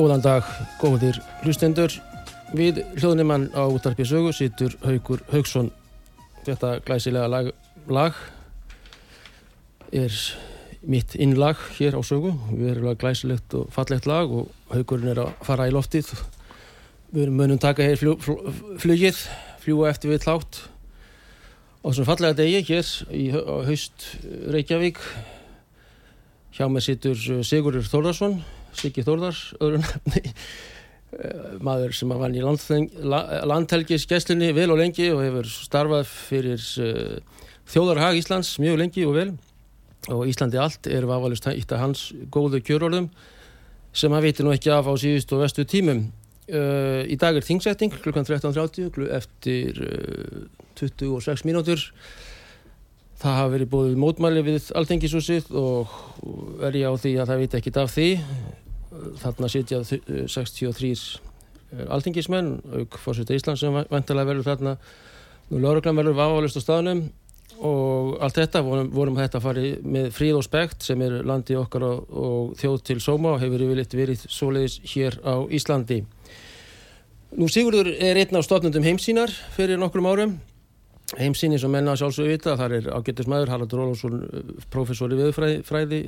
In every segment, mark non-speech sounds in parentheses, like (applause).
Góðan dag, góðir hlustendur. Við hljóðnumann á útarpi sögu sittur Haugur Haugsson. Þetta glæsilega lag, lag er mitt innlag hér á sögu. Við erum glæsilegt og fallegt lag og Haugurinn er að fara í loftið. Við erum munum taka hér fljú, flugið, fljúa eftir við tlátt. Og svona fallega degi hér í haust Reykjavík. Hjá mig sittur Sigurður Þórðarsson Siggi Þórðars öðru nefni eh, maður sem var í landhelgisgesslunni vel og lengi og hefur starfað fyrir uh, þjóðarhag Íslands mjög lengi og vel. Og Íslandi allt er vafalust ítt að hans góðu kjörorðum sem hann veitir nú ekki af á síðust og vestu tímum. Uh, í dag er þingsetting klukkan 13.30 eftir uh, 26 mínútur það hafa verið búið mótmæli við Alþengisúsið og er ég á því að það veit ekki af því. Þarna sitja 63 alþingismenn auk fórsvita Íslands sem vantilega verður þarna. Nú lauruglan verður vávalist á staðnum og allt þetta vorum, vorum þetta að fara með fríð og spekt sem er landi okkar og, og þjóð til sóma og hefur yfirleitt verið svoleiðis hér á Íslandi. Nú Sigurður er einn af stofnundum heimsínar fyrir nokkrum árum heimsíni sem menna sjálfsög vita þar er ágættismæður Haraldur Ólafsson professor í viðfræði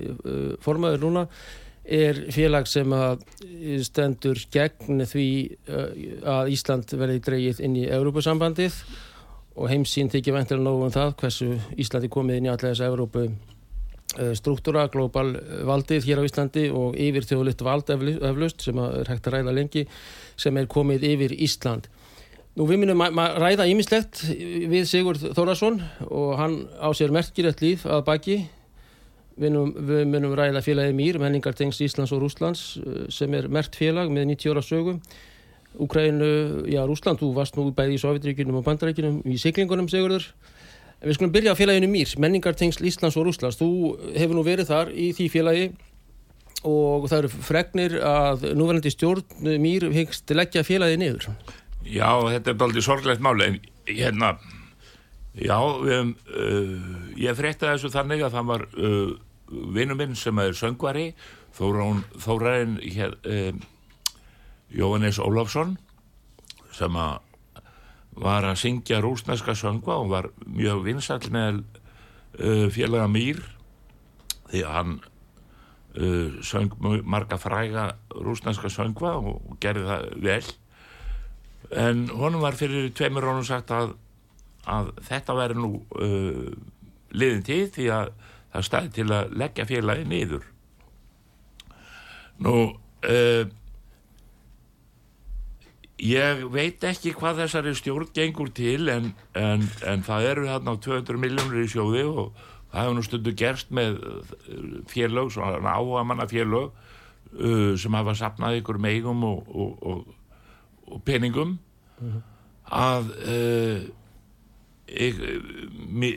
formaður núna er félag sem að stendur gegn því að Ísland verði dreyið inn í Európa-sambandið og heimsín þykir ventilega nógu um það hversu Íslandi komið inn í allega þess að Európu struktúra, global valdið hér á Íslandi og yfir þjóðlitt vald eflust sem er hægt að ræða lengi sem er komið yfir Ísland. Nú við minnum að ræða ímislegt við Sigurd Þórasson og hann á sér merkirett líf að baki Við, num, við munum ræða félagið Mýr, menningartengst Íslands og Rúslands eh, sem er mert félag með 90 ára sögu. Úkrænu, já Rúsland, þú varst nú bæði í Sovjetríkunum og Bandaríkunum í siglingunum, segurður. En við skulum byrja á félaginu Mýr, menningartengst Íslands og Rúslands. Þú hefur nú verið þar í því félagi og það eru fregnir að núverandi stjórn Mýr hengst leggja félagið niður. Já, þetta er aldrei sorglegt máli en hérna já, við, uh, ég frétti þessu þannig að það var uh, vinnu minn sem er söngvari Þórainn hér, um, Jóhannes Ólafsson sem að var að syngja rúsneska söngva og var mjög vinsall með uh, félaga Mýr því að hann uh, söng marga fræga rúsneska söngva og gerði það vel en honum var fyrir tveimur rónum sagt að, að þetta væri nú uh, liðin tíð því að það stæði til að leggja félagi niður. Nú uh, ég veit ekki hvað þessari stjórn gengur til en, en, en það eru þarna 200 miljónur í sjóði og það hefur nú stundu gerst með félög, svona áhuga manna félög uh, sem hafa sapnað ykkur meigum og, og, og, og peningum mm -hmm. að uh, ég, mi,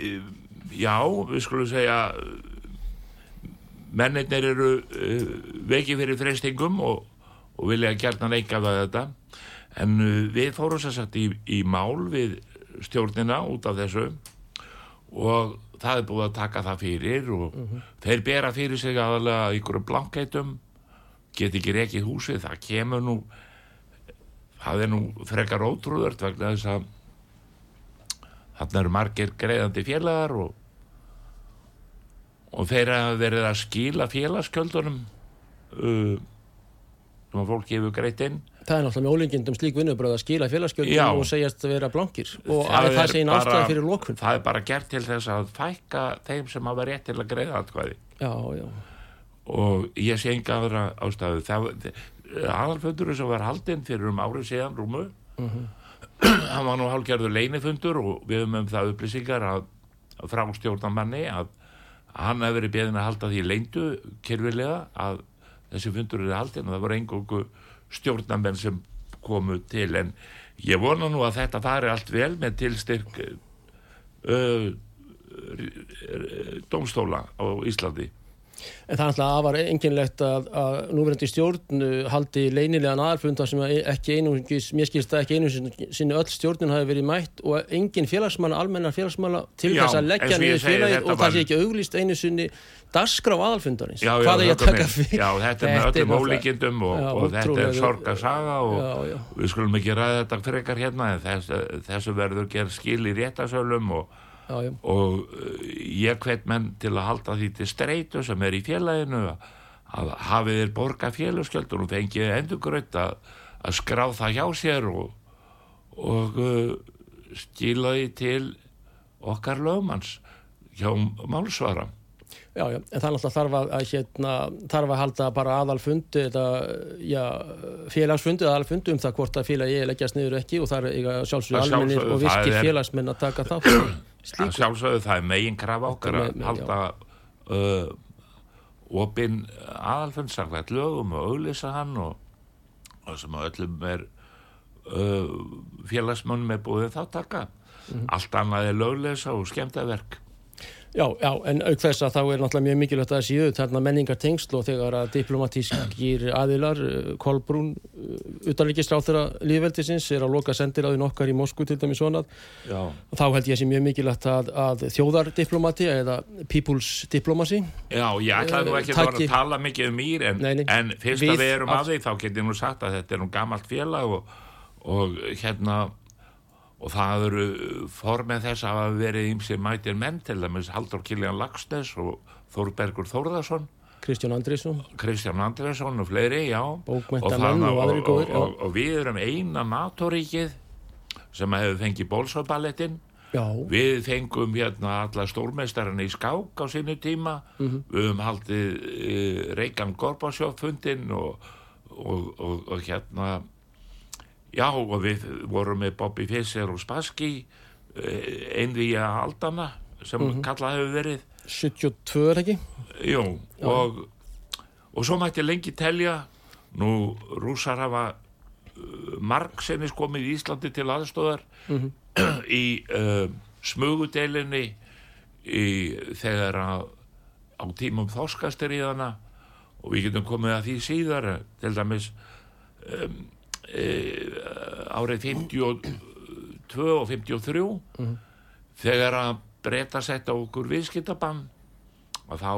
já, við skulum segja mennir eru uh, veikið fyrir freystingum og vilja gerna neika það þetta en uh, við fórum sér satt í, í mál við stjórnina út af þessu og það er búið að taka það fyrir og uh -huh. þeir bera fyrir sig aðalega ykkur blankætum get ekki rekið húsið, það kemur nú það er nú frekar ótrúðart vegna þess að þarna eru margir greiðandi félagar og og þeir hafa verið að skila félagskjöldunum uh, sem að fólk gefur greitt inn. Það er náttúrulega með ólingindum slík vinnubröð að skila félagskjöldunum og segjast að vera blankir. Og það, það sé einn ástæði fyrir lókun Það er bara gert til þess að fækka þeim sem hafa rétt til að greiða aðkvæði Já, já. Og ég sé enga aðra ástæðu. Það, aðalfundurinn sem var haldinn fyrir um árið síðan rúmu uh (clears throat) -huh. hann var nú hálfgerður leinifundur og við höfum um það upplýsingar að, að frá stjórnamanni að hann hefur verið beðin að halda því leindu kyrfilega að þessi fundur eru haldinn og það voru engungu stjórnamenn sem komu til en ég vona nú að þetta fari allt vel með tilstyrk uh, domstóla á Íslandi En það er alltaf afar enginlegt að, að núverandi stjórn haldi leynilegan aðalfunda sem ekki einu, mér skilst það ekki einu sinni öll stjórnun hafi verið mætt og engin félagsmanna, almennar félagsmanna til Já, þess að leggja niður félagið og það sé ekki auglýst einu sinni dasgra á aðalfundarins. Já, fyrir? Já, þetta er með öllum ólíkindum og, og þetta er sorgasaga og já, já. við skulum ekki ræða þetta frekar hérna en þess, þessu verður gerð skil í réttasölum og Já, og uh, ég hvet menn til að halda því til streitu sem er í félaginu að hafið þér borga félagskjöldur og fengið endurgrönt að, að skrá það hjá sér og, og uh, skila því til okkar lögmanns hjá málsvara. Já, já, en það er náttúrulega þarf að, að hérna, þarf að halda bara aðalfundi eða, já, félagsfundi eða aðalfundi um það hvort að félagi leggjast niður ekki og það er sjálfsögur almennir og virkir félagsmenn að taka það (clears throat) Slíku. Sjálfsögðu það er megin krafa okkar að halda uh, opinn aðalfundsakvægt lögum og auðlisa hann og, og sem öllum er uh, félagsmönnum er búið þá taka. Mm -hmm. Allt annað er löglesa og skemmtaverk. Já, já, en auk þess að þá er náttúrulega mjög mikilvægt að það séu þarna menningartengsl og þegar að diplomatískir aðilar, Kolbrún, utanrikistráþara lífveldisins er að loka sendiráðin okkar í Moskú til dæmis svonað. Já. Þá held ég að sé mjög mikilvægt að, að þjóðardiplomati eða people's diplomacy. Já, ég ætlaði nú ekki uh, taki... að tala mikið um mér en, en fyrst að við erum að því þá ég nú sagt að þetta er nú gamalt félag og, og hérna og það eru formið þess að hafa verið ímsið mætir menn til dæmis Haldur Kiljan Lagsnes og Þórbergur Þórðarsson Kristján Andrisson Kristján Andrisson og fleiri, já. Bókmæntamenn og, og, og, og, og við erum eina NATO-ríkið sem hefur fengið bólsóballettin við fengum hérna alla stórmeistarinn í skák á sínu tíma. Mm -hmm. við höfum haldið uh, Reykján Gorbásjóf fundin og hérna Já, og við vorum með Bobby Fischer og Spassky einvíja aldana sem mm -hmm. kallað hefur verið 72 er ekki? Jú, og og svo mætti lengi telja nú rúsar hafa margsennis komið í Íslandi til aðstóðar mm -hmm. í uh, smugudeilinni í, þegar að, á tímum þóskastir í þarna og við getum komið að því síðar til dæmis um, árið 52 og 53 þegar að breyta sett á okkur viðskiptabann og þá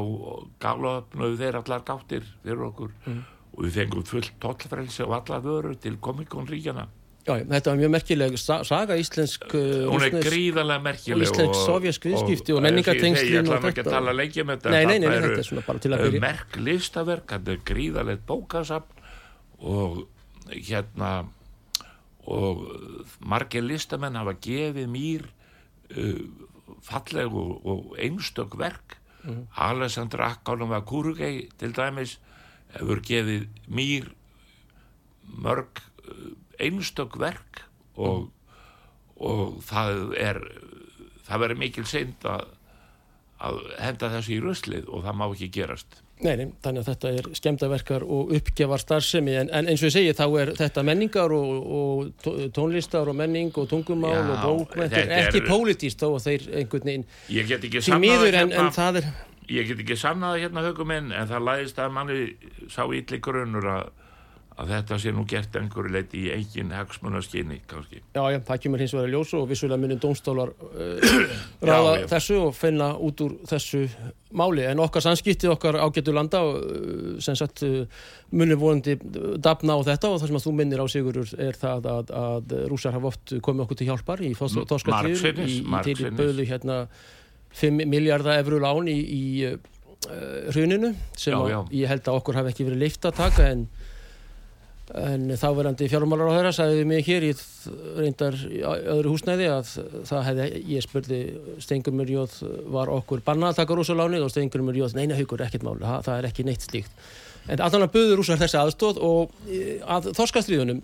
gaflaðupnöðu þeir allar gáttir fyrir okkur. Og við fengum fullt tollfrelsi og allar vörur til komikónríkjana Já, þetta var mjög merkileg sa- saga íslensk uh, hún er gríðarlega merkileg íslensk sovjask viðskipti og menningartengslin ég ætla ekki að tala lengi með þetta Nei, nei, nei, þetta er svona bara til að eh, byrja. merk listaverk, þetta er gríðarlegt bókasafn og hérna og margir listamenn hafa gefið mér uh, falleg og, og einstök verk Mhm. Alessandra Akkalum var Kurugei til dæmis hefur gefið mér mörg uh, einstök verk og, og það er það verður mikil synd að, að henda þessu í ruslið og það má ekki gerast Nei, nei, þannig að þetta er skemmdaverkar og uppgjafar starfsemi en, en eins og ég segi þá er þetta menningar og, og tó- tónlistar og menning og tungumál Já, og bókmentur þetta er- ekki pólitíst þó að þeir einhvern veginn ekki sannað miður en, hérna, en það er ég get ekki sannað hérna hugum minn en það læðist að manni sá ítli grunnur að, að þetta sé nú gert einhverju leiti í eigin hagsmunaskinni kannski. Já, já, það kemur hins vegar í ljós og vissulega munum dómstólar uh, ráða Já, já. þessu og finna út úr þessu máli. En okkar samskipti, okkar ágætu landa uh, sem sagt uh, munum vonandi dafna á þetta og það sem að þú minnir á Sigurur er það að, að rússar hafa oft komið okkur til hjálpar í margsinnis, í, í til böðu hérna 5 miljardar efru lán í, í hruninu sem Já, að ég held að okkur hafi ekki verið leift að taka en En þáverandi fjármálar á þeirra sagði mig hér í þ- reyndar í öðru húsnæði að það hefði, ég spurði Stengumur Jóð var okkur bannað að taka rúsalánið og Stengumur Jóð, neina haugur, ekkert máli, það, það er ekki neitt slíkt. En allan að buður rúsar þessi aðstóð og eh, að þorskastriðunum,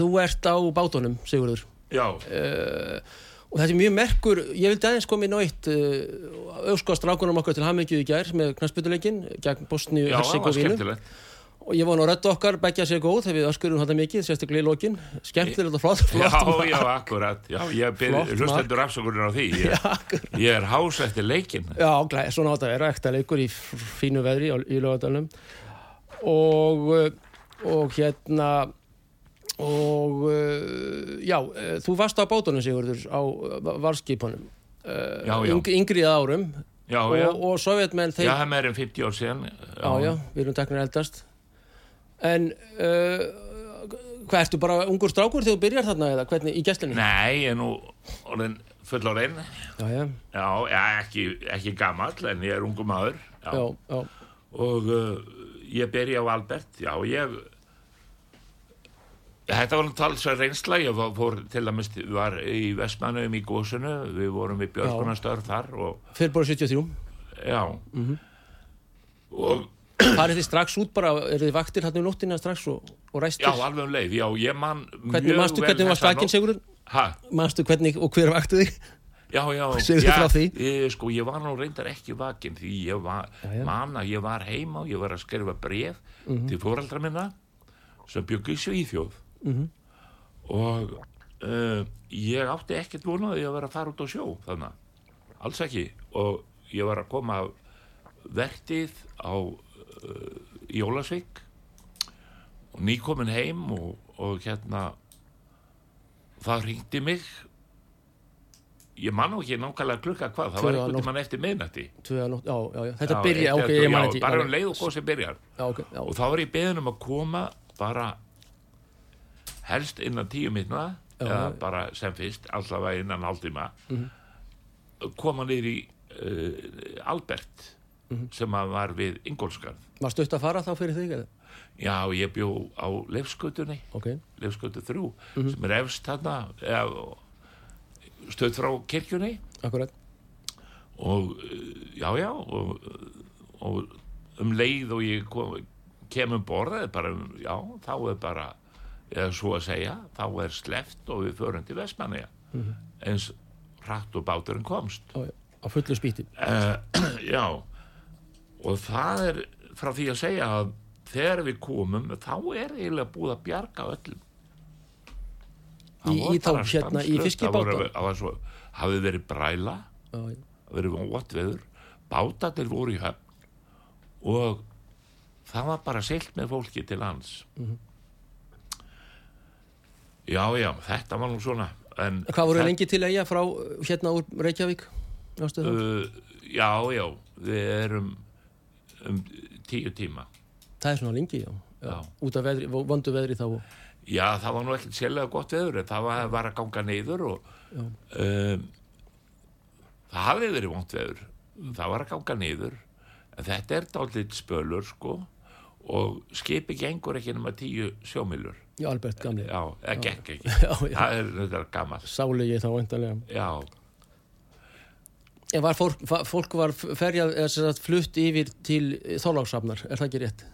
þú ert á bátunum, Sigurður, já, uh, og þetta er mjög merkur, ég vildi aðeins koma inn á eitt uh, auðskast rákunum okkar til Hamingju í gær með knastbytuleikin gegn Bosníu var Herzegovinu skemmtilegt og ég var nú rödd okkar, begja sér góð þegar við öskurum þetta mikið, sérstaklega í lokin. Skemmtilegt og flott, (laughs) flott Já, já, akkurat, já, ég hlustendur afsökunin á því. (laughs) Ég, ég er hás eftir leikin Já, glæ, svona átt að vera ekta leikur í fínu veðri í lögadalunum og uh, og hérna og uh, já, uh, þú varst á bátunum Sigurður á varskipunum Já, já. yng, yngri árum. Já, og, já, og sovjetmenn já, þeir, það er meir en 50 ár síðan já, já, við erum teknir eldast en uh, hvað ertu bara ungur strákur þegar þú byrjar þarna eða hvernig í gæslinni? Nei, ég er nú orðin fullorinn Já, já, Já, já ekki, ekki gamall en ég er ungu maður og uh, ég byrja á Albert já, ég Þetta var nú talsverð reynsla, ég fór til að mist, var í Vestmannum í gósunu, við vorum í björgunastörf þar og fyrir bara 73 já, Mhm. og farið þið strax út bara, eru þið vaktir hann um nóttina strax og, og ræstir? já, alveg um leið, já, ég man Hvernig manstu hvernig var stakinn Sigurður? Hæ? Manstu hvernig og hver vakti þig? Já, já, (laughs) já. Ég, sko, ég var nú reyndar ekki vakin því ég var, Já, já. man að ég var heima og ég var að skrifa bref Mhm. til fóreldra minna sem byggu í Svíþjóð Mhm. og uh, ég átti ekkert vonaði að vera að fara út á sjó þannig, alls ekki og ég var að koma vertið á Jólasvík og nýkomin heim og, og hérna það ringdi mig. Ég man nú ekki nákvæmlega klukka hvað, það var einhvern nótt. tímann eftir miðnætti. Þetta byrja, ok, ég tvö, man já, ekki. bara um leið og gósið byrjar. Já, ok, já, og þá var ég beðin um að koma bara helst innan tíu minna eða bara sem fyrst allavega innan hálftíma. Koma niður í uh, Albert sem að var við Ingolskarð var stutt að fara þá fyrir þig eða? já, ég bjó á Leifskötunni Ok, Leifskötu 3 sem er efst þarna stöð frá kirkjunni. Akkurat. Og uh, já, já og, og um leið og ég kom, kem um borðið bara, um- já, þá er bara eða svo að segja, þá er sleft og við förum til Vestmanniða eins hratt og báturinn komst. Já, á fullu spýti. Uh, (clears throat) já og það er frá því að segja að þegar við komum þá er eiginlega búið að bjarga öllum. Í- í þá hérna, í fiskibáta? Það voru- það var svo, hafði verið bræla það verið óvætt veður bátarnir voru í höfn og það var bara seilt með fólki til lands. Já, já, þetta var nú svona en Hvað voru lengi til eiga frá hérna úr Reykjavík? Uh, já, já, við erum um tíu tíma það er svona lengi, já. já. Út af veðri, vondu veðri þá. já, það var nú ekkert sérlega gott veður það var, var að ganga niður og um, það hafði verið vont veður það var að ganga niður en þetta er dálítið spölur sko og skipi gengur ekki nema tíu sjómilur Já, Albert gamli. já, það gekk ekki (laughs) það er þetta gammal Sálu ég þá vantarlega. já, En var fólk, fólk var ferjað, eða sem sagt flutt yfir til Þorláksafnar, er það ekki rétt?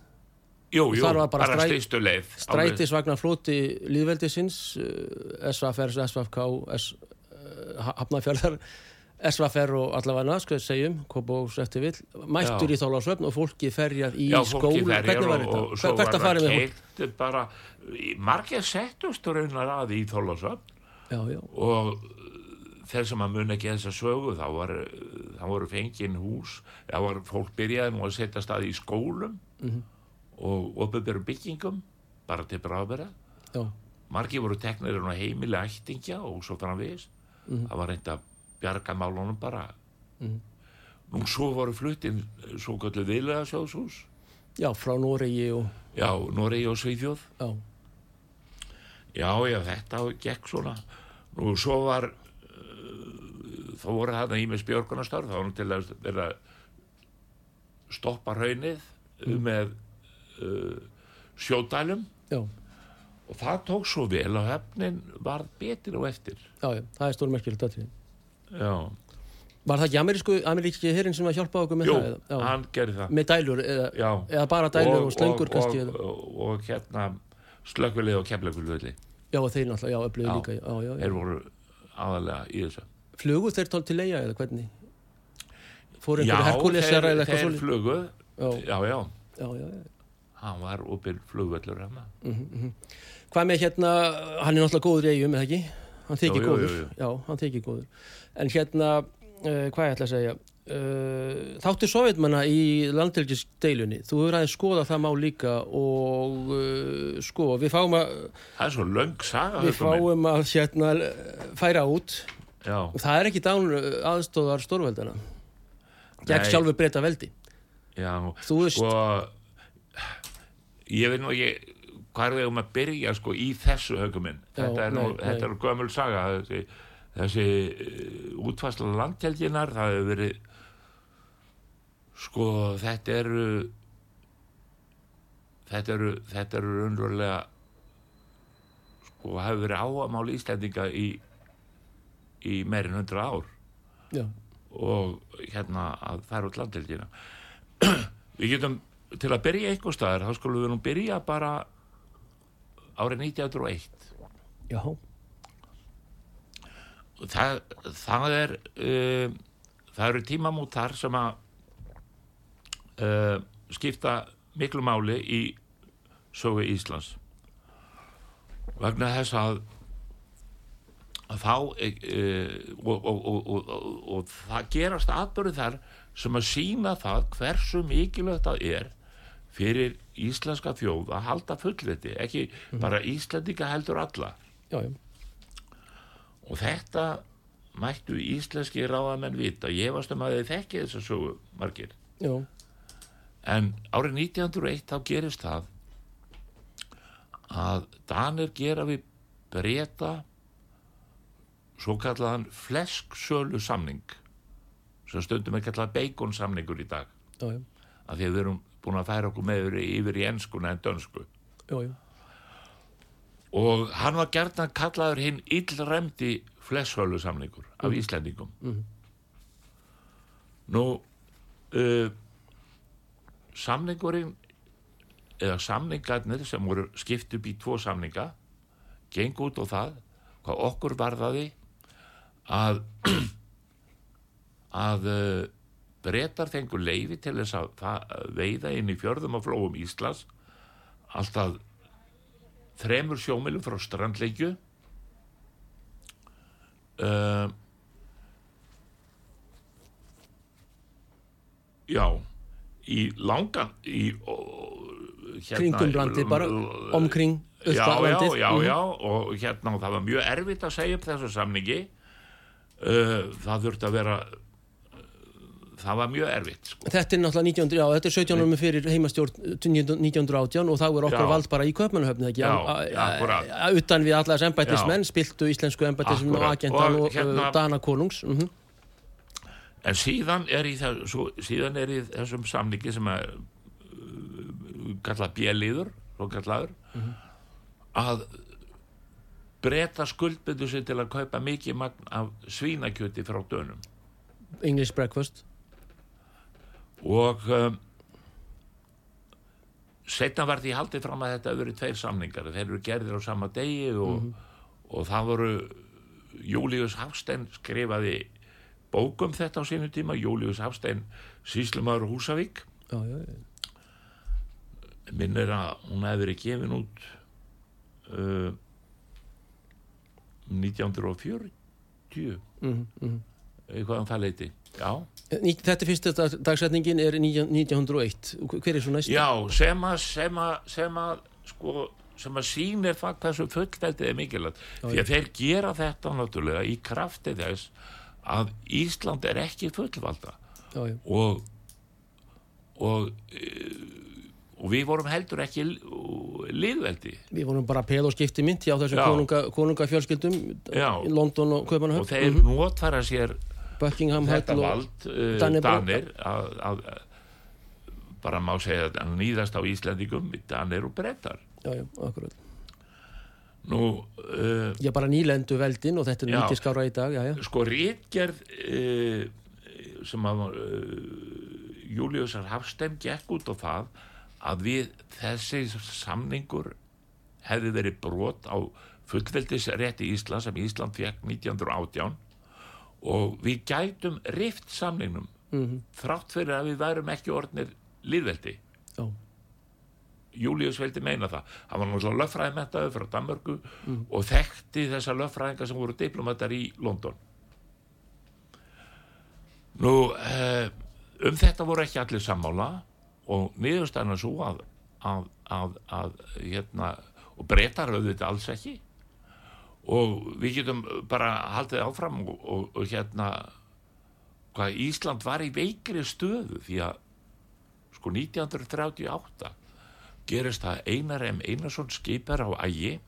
jú, jú, bara bara stýstu leið Strætisvagnar flóti líðveldisins, uh, SVFR, SVFK, S, uh, Hafnafjörðar, SVFR og allavega, að segjum, Kópavóks eftir vill, mættur Já. í Þorláksöfn og fólkið ferjað í fólki ferjar Hvernig var þetta? Hvert að fara með fólk? margir settust raunar að í já, og sem að mun ekki þessa sögu þá, var, þá voru fengin hús þá var fólk byrjaði nú að setja stað í skólum Mhm. og opið byggingum bara til bráðbera já, margir voru teknir á heimili ættingja og svo framvegis. Mhm. það var reynd að bjarga málunum bara. Nú svo voru fluttin svo kallu viðlega sjóðshús já, frá Noregi og, já, Noregi og Svíþjóð. Já, Já, já, þetta gekk svona. Nú, svo var, þá voru þarna ímis björgunarstörf, þá var nú til að vera stoppa hraunið með uh, sjódælum já, og það tók svo vel að höfnin var betur og eftir. já, já, það er stórmerkilegt aðtrið. Já, Var það ekki amerísku, ameríski herrin sem að hjálpa okkur með jú, það? Já. hann gerði það. Með dælur, eða, eða bara dælur og, slöngur og, kannski? og, og, og hérna slökkvilið og kemleikvilvöldi. Já, og þeir náttúrulega, já, Já. líka. Já, já, já. Þeir voru aðalega í þessu. Flugu þeir tól til leia eða hvernig? Fóru Já, einhverju Herkulesjara þeir, eða eitthvað þeir svolítið? Já, já, já. já, já, já. hann var opið flugvöllur hérna Hvað með hérna, hann er náttúrulega góður í eigum, eða ekki? Hann þykir góður. jú, jú. Já, hann þykir góður. En hérna, uh, hvað ég ætla að segja? Uh, þáttir sovjetmanna í landhelgisdeilunni, þú hefur aðeins skoðað það má líka og uh, sko, við fáum að, það er svo löng saga við fáum að hérna, færa út já, og það er ekki dán aðstóðar stórveldana. Gegn sjálfur breyta veldi. já, Þú veist, sko ég veit nú ekki hvað er við um að byrja sko í þessu hauguminn Já, þetta er er gömul saga. Þessi, þessi uh, útfæsla landhelginar það hefur verið sko þetta eru þetta eru þetta eru raunverulega sko hefur verið áhamál Íslendinga í í meirin hundra ár. Já, og hérna að fara út landhelgina. (clears throat) Við getum til að byrja eitthvað staðar þá skulum við nú byrja bara árið 1901 já, það, það er um, það eru tímamót þar sem að uh, skipta miklu máli í sögu Íslands. Vegna þess að þá e, og, og, og, og, og, það gerast atbyrði þar sem að sína það hversu mikilvægt það er fyrir íslenska þjóð að halda fullviti, ekki bara Íslendinga heldur alla. Já, já, og þetta mættu íslenski ráðamenn vita. Ég varst um að þið þekki þess að sögu margir. Já, en árið 1901 þá gerist það að Danir gera við breyta svo kallaðan flesksölu samning sem stundum er kallað bacon samningur í dag. Já, já, af því að við erum búin að færa okkur með yfir, í enskuna en dönsku. Já, og hann var gert að kallaður hinn illremdi flesksölu samningur af Íslendingum. Nú uh, samningurinn eða samningarnir sem voru skipt upp í tvo samninga geng út á það hvað okkur varðaði að (clears throat) að uh, breytar fengur leifi til þess að veiða inn í fjörðum og flóum Íslands alltaf þremur sjómilum frá strandleikju uh, já í langan í hérna, Kringum landið bara, omkring já, já, landið. já, Mhm. já, og hérna og það var mjög erfitt að segja upp þessu samningi uh, það þurfti að vera uh, það var mjög erfitt sko. Þetta er náttúrulega 1900, já, þetta er 17 árum fyrir heimastjórn 1918 og þá er okkar Já. vald bara í Köpmannahöfni, ekki? Já, Utan við allas embættismenn, spiltu íslensku embættismenn og agentan og, Og hérna- og Dana konungs. Mm en síðan er í, þess, svo, síðan er í þessum samningi sem er uh, kallað bjeliður svo kallaður að breyta skuldbyndu sig til að kaupa mikið magn af svínakjöti frá dönum English breakfast. og um, setna var því haldið fram að þetta verið tveir samningar þeir eru gerðir á sama degi og, og það voru Július Hafstein skrifaði bókum þetta á sínu tíma Július Hafstein síslumar Húsavík Já, já, já. minnir að hún hefði verið gefin út uh, 1940 Mm -hmm. eitthvað um það leiti já Þetta fyrsta dag, dagsetningin er 1901. Hver er svo næst? Já, sem að, sem að, sem að, sko, sem að sýnir það hversu fullveldið er mikilvægt. Því að þeir gera þetta náttúrulega í krafti þess að Ísland er ekki fullvalda Já, já. og, og, e, og við vorum heldur ekki liðveldi. Við vorum bara peð og skipti mynd hjá þessum konunga, konungafjölskyldum Já. London og Og Köpmannahöfn. þeir notfæra sér Buckingham þetta og vald, uh, Danir Danir, að, að, bara má segja að nýðast á Íslandingum, Danir og Brettar. Já, já, akkurat. Nú, uh, Já, bara nýlendu veldin og þetta er mikið skára í dag, já, já. sko rítgerð uh, sem að Júliusar Hafstein gekk út á það að við þessi samningur hefði verið brot á fullveldisrétti Ísland sem Ísland fekk 1918 og við gætum rift samningnum Mm þrátt fyrir að við værum ekki orðnir liðveldi Já, Július vildi meina það. Hann var náttúrulega löffræðimentaður frá Danmörku og þekkti þessa löffræðinga sem voru diplomatar í London. Nú eh, um þetta voru ekki allir sammála og niðurstæðan er svo að, að, að, að hérna, og breytar auðvitað alls ekki og við getum bara haldið áfram og, og, og hérna hvað Ísland var í veikri stöðu því að sko 1938 gerist það Einar M. Einarsson skipar á ægi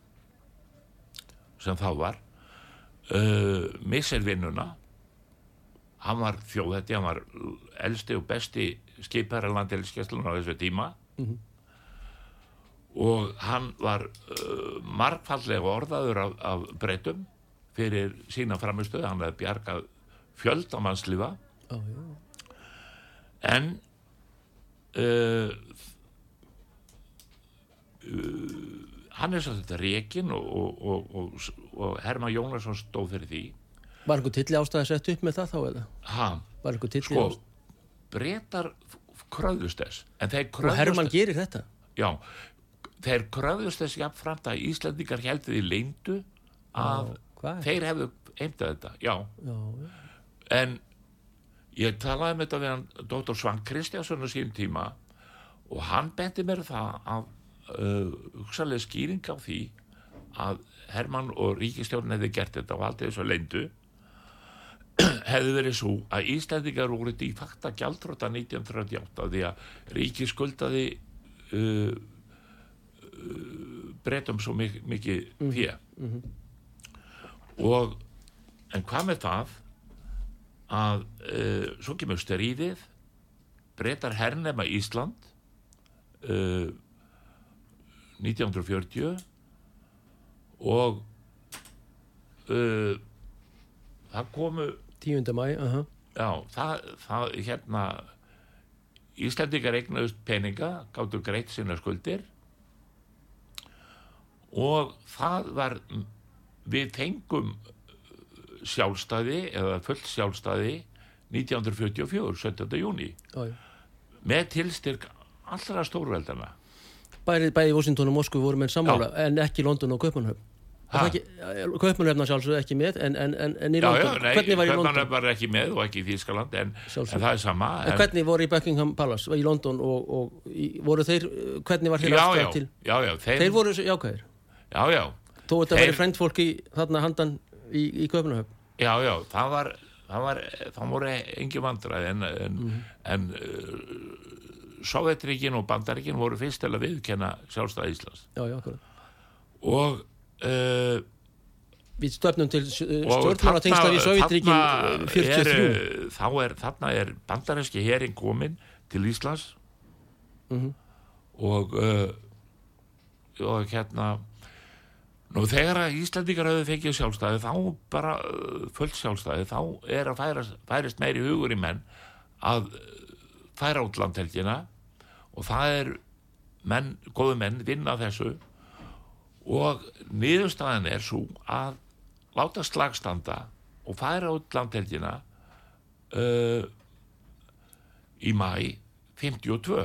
sem þá var uh, missir vinnuna hann var þjóðhætti, hann var elsti og besti skipar að landhelskesslun á þessu tíma og hann var uh, margfallega orðaður af, af breytum fyrir sína framistöðu, hann hefði bjargað fjöldamannslífa já, já. en uh, uh, hann er svo þetta rekin og, og, og, og, og Herman Jónasson stóð fyrir því Var einhver tilli ástæði setja upp með það þá eða? ha, Var einhver tilli sko ástæði? Breytar kröðust þess þeir Og kröðust Hermann gerir þetta? já, þeir kröðust þess jafnframt að Íslandingar heldur því leyndu að Hvað? þeir hefðu heimtað þetta, já Já, já. en ég talaði með þetta við hann Dr. Svang Kristjánsson á sín tíma og hann benti mér það að uh, hugsalega skýring á því að Hermann og ríkistjórn hefði gert þetta og aldrei þessu leyndu (clears throat) hefði verið svo að Íslandingar voru í fakta gjaldróta 1938 því að ríki skuldaði uh, uh, breytum svo mik mikið fjö og en hvað með það að uh, svo kemur stríðið breytar hernema Ísland uh, 1940 og uh, það komu 10. mæ, aha. já, það, það hérna Íslandingar eignuðust peninga gáttu greitt sinna skuldir og það var við fengum sjálfstæði eða fullt sjálfstæði 1944, 17. júni Já, já. með tilstyrk allra stórveldana Bæði, Washington og Moskvu voru menn sammála en ekki London og Kaupmannhöfn Ha? Kaupmannhöfn sjálfsögðu ekki með en, en, en, en í já, já, London, nei, hvernig var í London? Kaupmannahöfn var ekki með og ekki í Þýskaland en, en það er sama En hvernig voru í Buckingham Palace, var í London og, og í, voru þeir, hvernig var þeir já, já, aðstæða til? já, já, þeir, Þeir voru jákvæðir. já, já, Þú ert að Þeir- vera frendfólk í þarna handan í, í Köpunahöfn. já, já, það var það var, það voru engi vandræði en, en, en uh, Sovjetríkin og Bandaríkin voru fyrst til að viðkenna sjálfstæð Íslands Já, já, akkurat. og uh, Við stöfnum til og stjórnmálatengsla við Sovjetríkin þarna 43. er, þá er, þarna er bandarinski herin komin til Íslands Mhm. og uh, og hérna nú þegar að Íslandingar hefur fengið sjálfstæði þá bara fullt sjálfstæði þá er að færast, færist meiri hugur í menn að færa út landhelgina og það er menn, góðu menn vinna þessu og niðurstaðan er svo að láta slagstanda og færa út landhelgina uh, í mæ 52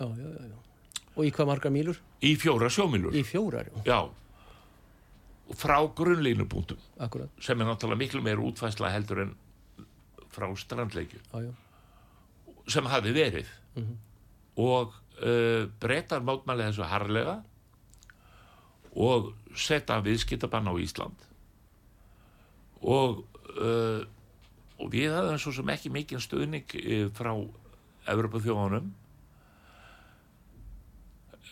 Já, já, já. Og í hvað margar mílur? í fjóra sjómilur Í fjórar, já, frá grunnlínupunktum sem er náttúrulega miklu meir útfæsla heldur en frá strandleikju. Sem hafi verið. Og uh, breytar mótmæli þessu harlega og setja viðskiptabann á Ísland. Og uh, og við hafðum svo sem ekki mikið stuðning uh, frá Evropa þjóðanum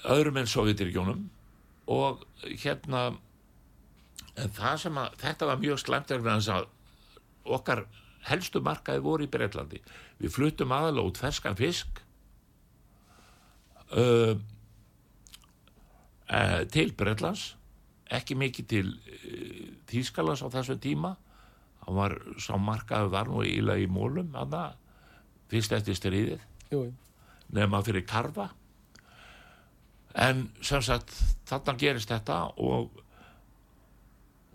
öðrum en Sovjetirgjónum og hérna það sem að þetta var mjög slæmt vegna þess að okkar helstu markaði voru í Breitlandi við fluttum aðalega út ferskan fisk uh, uh, til Breitlands ekki mikið til uh, Þýskalands á þessum tíma. Hann var, sá markaði var nú íla í mólum hann fyrst eftir stríðið. Nema fyrir karfa. En sem sagt þarna gerist þetta og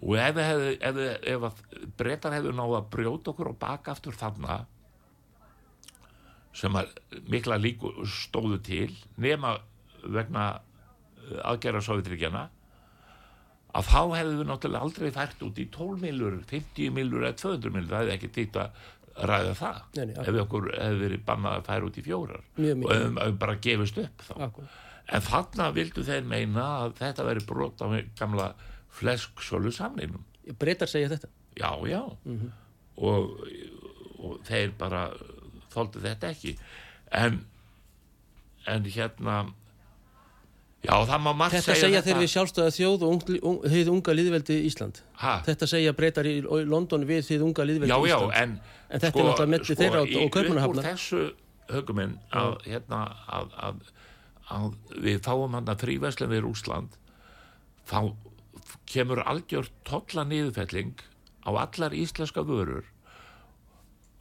og ef, ef, ef að breytar hefðu náðu að brjóta okkur og baka aftur þarna sem að mikla líku stóðu til nema vegna aðgerra Sovjetríkjana að þá hefðu við náttúrulega aldrei fært út í 12 milur, 50 milur eða 200 milur, það hefði ekki týtt að ræða það Nei, nei, ef okkur hefði verið bannað að færa út í fjórar. Mjög og mikið. hefðum hefðum bara gefist upp þá. Akkurat. en þarna vildu þeir meina að þetta veri brot á gamla flesksölu samninum Breytar segja þetta. já, já. Og, og þeir bara þóldu þetta ekki. En en hérna já, það má margt Þetta segja þeir við sjálfstæða þjóð og ung, þið unga liðveldi Ísland. ha, Þetta segja breytar í í London við þið unga liðveldi já, já, Ísland. en En þetta er náttúrulega milli þeirra og- og í- upp Kaupmannahafnar. úr þessu huguminn að, hérna, að, að, að við fáum hann að fríveslum við Rúsland þá kemur algjör tolla niðurfelling á allar íslenska vörur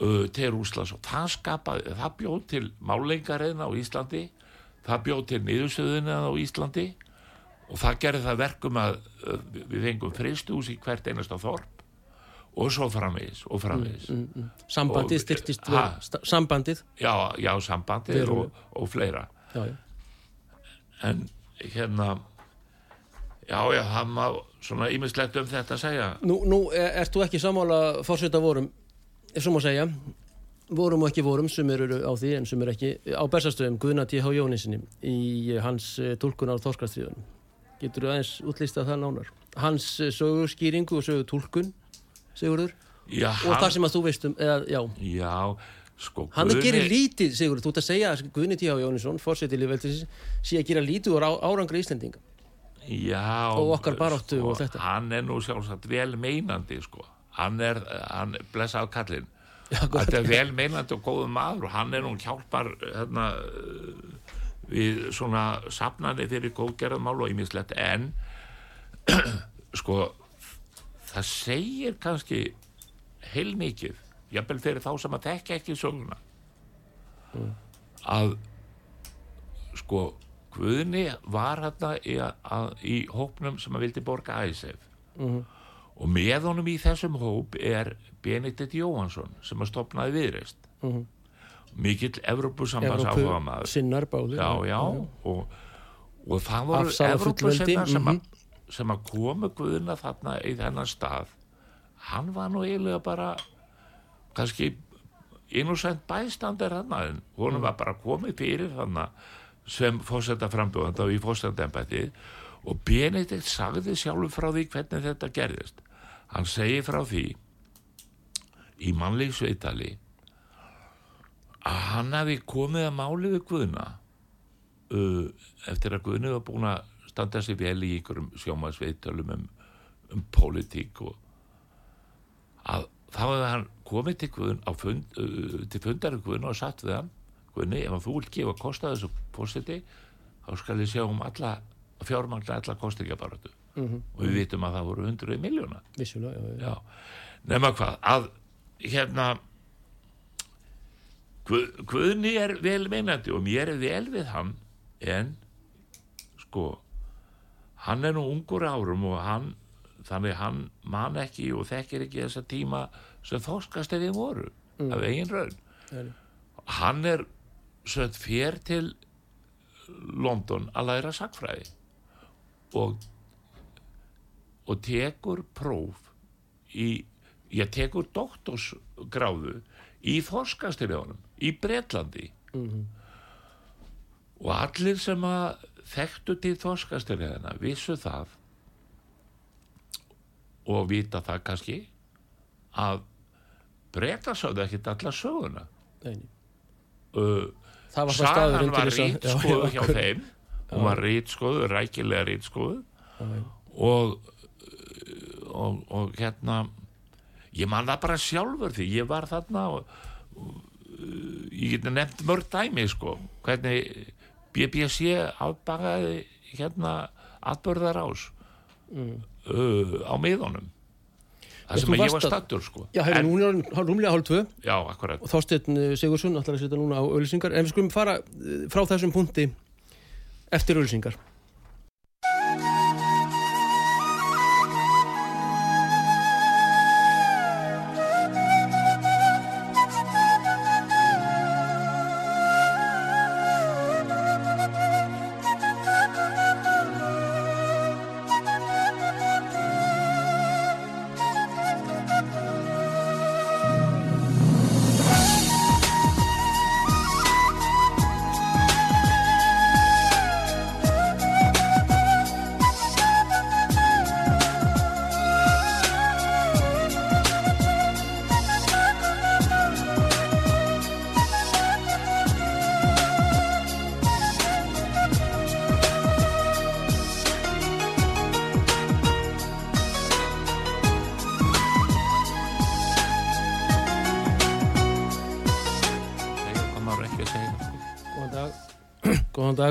uh, til Rúslands og það skapaði, það bjóð til málengarinn á Íslandi það bjóð til niðursöðuna á Íslandi og það gerði það verkum að uh, við fengum fristús í hvert einasta þorp og svo framvegis og framvegis Sambandið Og- styrtist Ha? við, sambandið. já, já, sambandið og, og fleira Já, já. en hérna já, já, það má svona ímislegt um þetta að segja Nú, nú er, ert þú ekki sammála fórseta vorum, ef svo má segja, vorum og ekki vorum, sem eru á því en sem eru ekki, á bestastöðum Guðna T.H. Jónisinni í hans uh, tólkunar á Þorskastriðunum. Getur þú aðeins útlistað það nánar? Hans uh, sögu skýringu og sögu tólkun, Sigurður, já, og það sem að þú veist um, eða, já, já, sko hann Guðni- gerir lítið, Sigurður, þú ert að segja að Guðni T.H. Jónisson, fórseti lífveldisins, sé að gera lítið á, árangri Íslendinga. já, Og okkar baráttu sko, og þetta. hann er nú sjálfsagt vel meinandi sko hann er, hann blessa á gott. Þetta er vel meinandi og góðu maður og hann er nú hjálpar hérna við svona safnandi fyrir góðgerðamál og ímislegt en (clears throat) sko það segir kannski heilmikið jafnvel fyrir þá sem að þekka ekki söguna að sko Guðni var hérna í, í hópnum sem að vildi borga æsef og með honum í þessum hóp er Benedikt Jóhansson sem að stopnaði viðreist Mhm. mikill Evrópusambands Evrópu áhuga maður sinnar báðir. já, já, og, og það voru Evrópusinnar sem, mhm. að- sem að komu Guðna þarna í þennan stað hann var nú eiginlega bara kannski innúsend bæstandar hann en honum Mm. var bara komið fyrir hann sem fórseta frambjóðanda og í fórseta embætti og Benedikt sagði sjálfur frá því hvernig þetta gerðist hann segir frá því í mannlífsveitali að hann hafi komið að máli við Guðna uh, eftir að Guðni var búin að standa sér vel í einhverjum sjómasveitölum um, um pólitík og að þá hefði hann komið til Guðn á fund, uh, til fundar í Guðn og satt við hann Guðni, ef þú vilt gefa kosta þessu fórseti þá skal ég sjá um alla fjármangla alla kostingabarötu mm -hmm. og við vitum að það voru hundruði miljóna vissulega, nema hvað að hérna Guð, Guðni er vel meinandi og mér er vel við hann en sko hann er nú ungur árum og hann þannig hann man ekki og þekkir ekki þessa tíma sem þóskast ef við voru Mm. af eigin raun Nei. hann er sögð fér til London að læra sakfræði og og tekur próf í, ég tekur doktorsgráðu í þorskastirjónum í Bretlandi. Mhm. og allir sem að þekktu til þorskastirjóðina vissu það og vita það kannski að breyta sáðu ekkit alla söguna. Uh, það var staður var já, hjá þeim. Hún var rítskoðu, rækilega já. og, og og hérna ég man það bara sjálfur því ég var þarna og, og ég geti nefnt mörg dæmi sko hvernig BBC afbagaði hérna atbörðar ás Mm. uh, á miðunum. Það sem ég var stattur sko. Já, hefur en, nú er orðin hálf- rúmlega hálf tvö. Já, akkurat. Og Þorsteinn eh, Sigursson ætlar að setja núna á auðlýsingar en við skulum fara eh, frá þessum punkti eftir auðlýsingar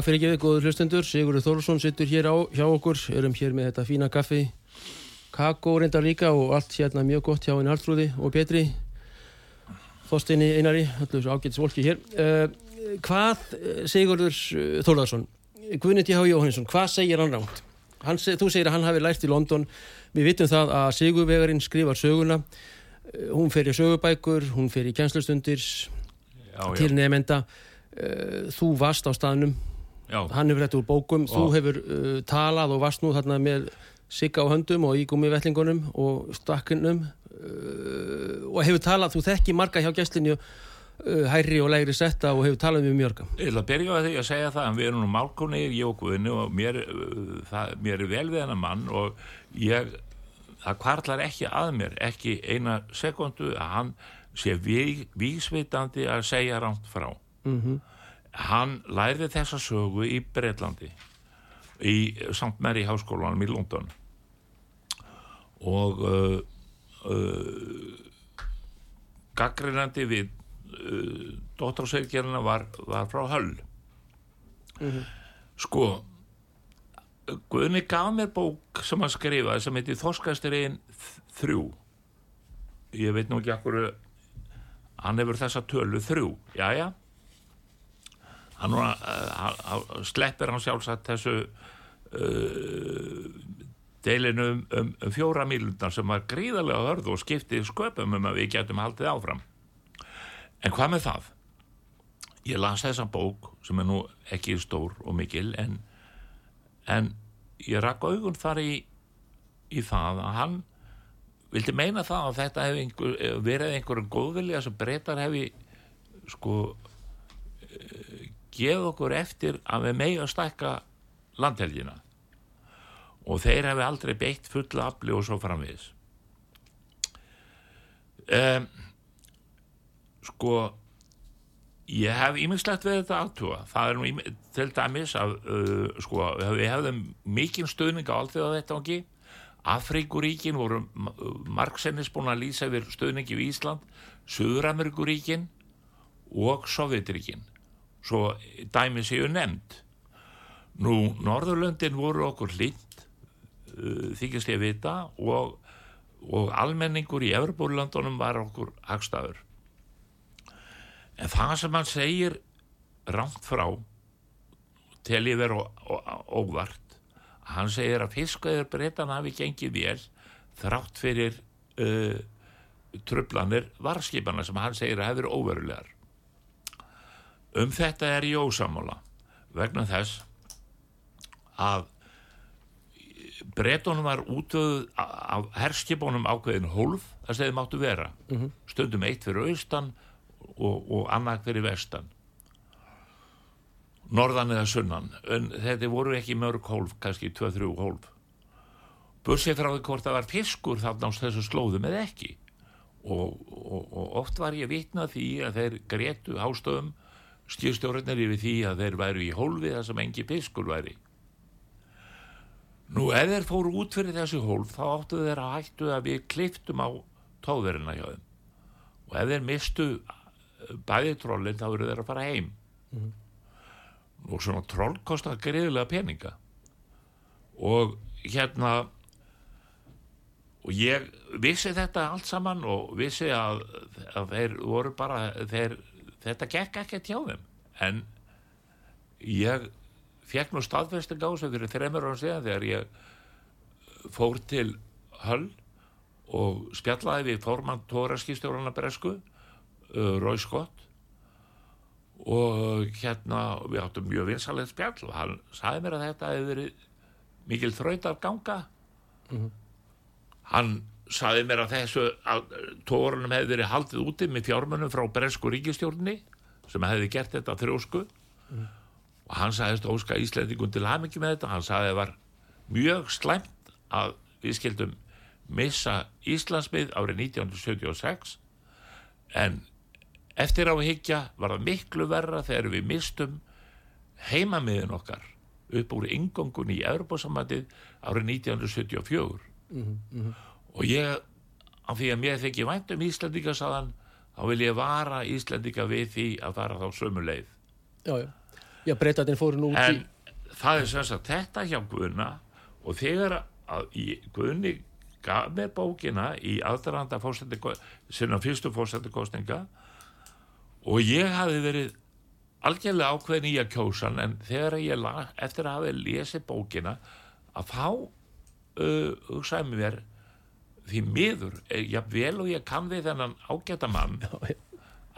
dag fyrir gefið, góður hlustendur. Sigurður Þórsson sittur hér á hjá okkur. Erum hér með þetta fína kaffi. Kakó reyndar líka og allt hérna mjög gott hjá henni Artrúði og Petri. Þorsteini Einari þessu ágætis volki hér. Uh, Hvað, eh, Sigurður eh, Þórðarsson Guðni T.H. Jóhannesson, hvað segir hann ránt? Hann, þú segir að hann hafi lært í London. Við vitum það að Sigurvegarinn skrifar söguna. Hún fer í sögubækur, hún fer í já, til nefnda þú varst á staðnum já, hann hefur þetta úr bókum, þú Og- hefur uh, talað og varst nú þarna með sigga á höndum og í gummivellingunum og stakkunum uh, og hefur talað, þú þekki marga hjá gæslinni uh, hærri og lægri setta og hefur talað með mjörga Ég ætla að byrja á því að segja það en við erum nú málkunnir, ég og Guðni og mér, uh, það, mér er vel við hennar mann og ég það kvarlar ekki að mér ekki eina sekundu að hann sé vísvitandi að segja rámt frá. Mm hann lærði þessa sögu í Breitlandi í St. Mary háskólanum í London. Og uh, uh, gaggrinandi við uh, dóttarsegjörna var, var frá Höll. Sko Guðni gaf mér bók sem hann skrifaði sem heiti Þorskastirinn þrjú. Ég veit nú ekki akkur hann hefur þessa tölu þrjú. Jæja hann uh, uh, sleppir hann sjálfsagt þessu uh, deilinu um, um, um fjóra mílundar sem var gríðarlega hörð og skiptið sköpum um að við getum haldið áfram. En hvað með það? Ég las þessa bók sem er nú ekki stór og mikil en, en ég rakk augun þar í, í það að hann vildi meina það að þetta hef einhver, verið einhverjum góðvilja sem breytar hefi sko geð okkur eftir að við megi að stækka landhelgina. Og þeir hefði aldrei beitt fulla afli og svo framviðis um, sko ég hef íminnslegt við þetta aðtúa það er nú til dæmis að uh, sko, við hefðum mikinn stuðning á allt við á þetta ángi Afríkuríkin voru margsennis búin að lýsa yfir stuðningi við Ísland Suður-Ameríkuríkin og Sovjetríkin svo dæmi séu nefnd. Nú Norðurlöndin voru okkur hlýtt uh, þykist ég vita og, og almenningur í Evropurlöndunum var okkur hagstæður. En það sem hann segir rámt frá tel ég ó- óvart hann segir að fiskaður breytan hafi gengið vel þrátt fyrir uh, trublanir varskipana sem hann segir að hefur óverulegar um þetta er ég ósamála vegna þess að breytunum var útöðu af herskipunum ákveðin hólf þar sem þeir máttu vera. Stundum eitt fyrir austan og, og annað fyrir vestan. Norðan eða sunnan. En þetta voru ekki mörg hólf kannski 2-3 hólf. Bursið frá því hvort það var fiskur þarna á þessu slóðum eða ekki. Og, og, og oft var ég vitna því að þeir gretu hástöðum skýrstjórnir yfir því að þeir væru í hólfi þar sem engi fiskur væri. Nú ef þeir fóru út fyrir þessi hólf þá áttu þeir að hættu að við kliftum á tóðverina hjá þeim. Og ef þeir mistu bæði trollin þá eru þeir að fara heim. Og svona troll kostar greiðilega peninga. Og hérna og ég vissi þetta allt saman og vissi að, að þeir voru bara þeir, þetta gekk ekki hjá þeim. En ég fekk nú staðfesting á þessu fyrir þreymur ára síðan þegar ég fór til Höll og spjallaði við formann tóraskistjórana Bresku uh, Rói Skott og hérna við áttum mjög vinsalegt spjall og hann sagði mér að þetta hefði verið mikil þraut af ganga hann sagði mér að þessu að tórunum hefði verið haldið úti með fjármönnum frá Bresku ríkistjórni sem hefði gert þetta þrjósku. Og hann sagðist óska Íslendingun til hamingi með þetta. Hann sagði að það var mjög slæmt að við skildum missa Íslandsmið árið 1976 en eftir á higgja var það miklu verra þegar við mistum heimamiðin okkar upp úr ingongun í Evropasamandið árið 1974 og ég af því að mér þykir vænt um Íslandinga saðan þá vil ég vara Íslandinga við því að fara þá sömu leið já, já. Já, breytatinn fóru nú út en í... það er sem sagt þetta hjá Guðna og þegar að í, Guðni gaf mér bókina í aðdraranda sinna fyrstu fórstættikostninga og ég hafi verið algjörlega ákveðin í að kjósa en þegar ég la, eftir að hafa lesið bókina að þá uh, hugsaði mér því miður, eh, jafnvel og ég kann við þennan ágæta mann